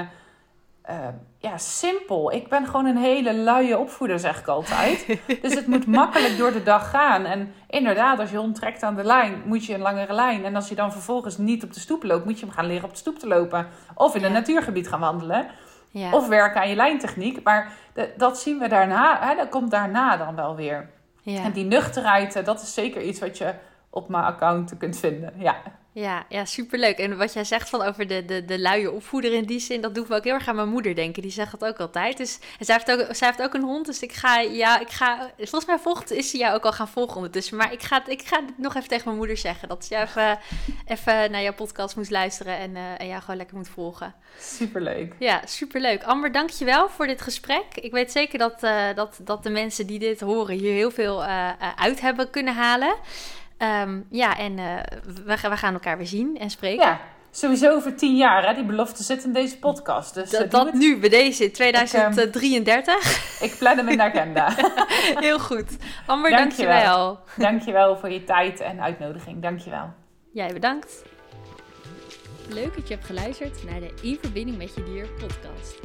Speaker 1: uh, ja, simpel. Ik ben gewoon een hele luie opvoeder, zeg ik altijd. dus het moet makkelijk door de dag gaan. En inderdaad, als je hond trekt aan de lijn, moet je een langere lijn. En als je dan vervolgens niet op de stoep loopt, moet je hem gaan leren op de stoep te lopen. Of in een natuurgebied gaan wandelen. Ja. Of werken aan je lijntechniek. Maar dat zien we daarna. Hè, dat komt daarna dan wel weer. Ja. En die nuchterheid, eh, dat is zeker iets wat je op mijn account kunt vinden. Ja.
Speaker 2: Ja, ja, superleuk. En wat jij zegt van over de, de, de luie opvoeder in die zin, dat doet me ook heel erg aan mijn moeder denken. Die zegt dat ook altijd. Dus, en zij heeft, ook, zij heeft ook een hond, dus ik ga, ja, ik ga, volgens mij volgt, is ze jou ook al gaan volgen ondertussen. Maar ik ga, ik ga nog even tegen mijn moeder zeggen, dat ze even, even naar jouw podcast moest luisteren en, uh, en jou gewoon lekker moet volgen.
Speaker 1: Superleuk.
Speaker 2: Ja, superleuk. Amber, dankjewel voor dit gesprek. Ik weet zeker dat, uh, dat, dat de mensen die dit horen hier heel veel uh, uit hebben kunnen halen. Um, ja, en uh, we, we, gaan elkaar weer zien en spreken.
Speaker 1: Ja, sowieso over tien jaar. Hè? Die belofte zit in deze podcast. Dus,
Speaker 2: dat, dat nu, bij deze, 2033.
Speaker 1: Ik, um, ik plan hem in de agenda.
Speaker 2: Heel goed. Amber, dankjewel. dankjewel.
Speaker 1: Dankjewel voor je tijd en uitnodiging. Dankjewel.
Speaker 2: Jij bedankt. Leuk dat je hebt geluisterd naar de In Verbinding met Je Dier podcast.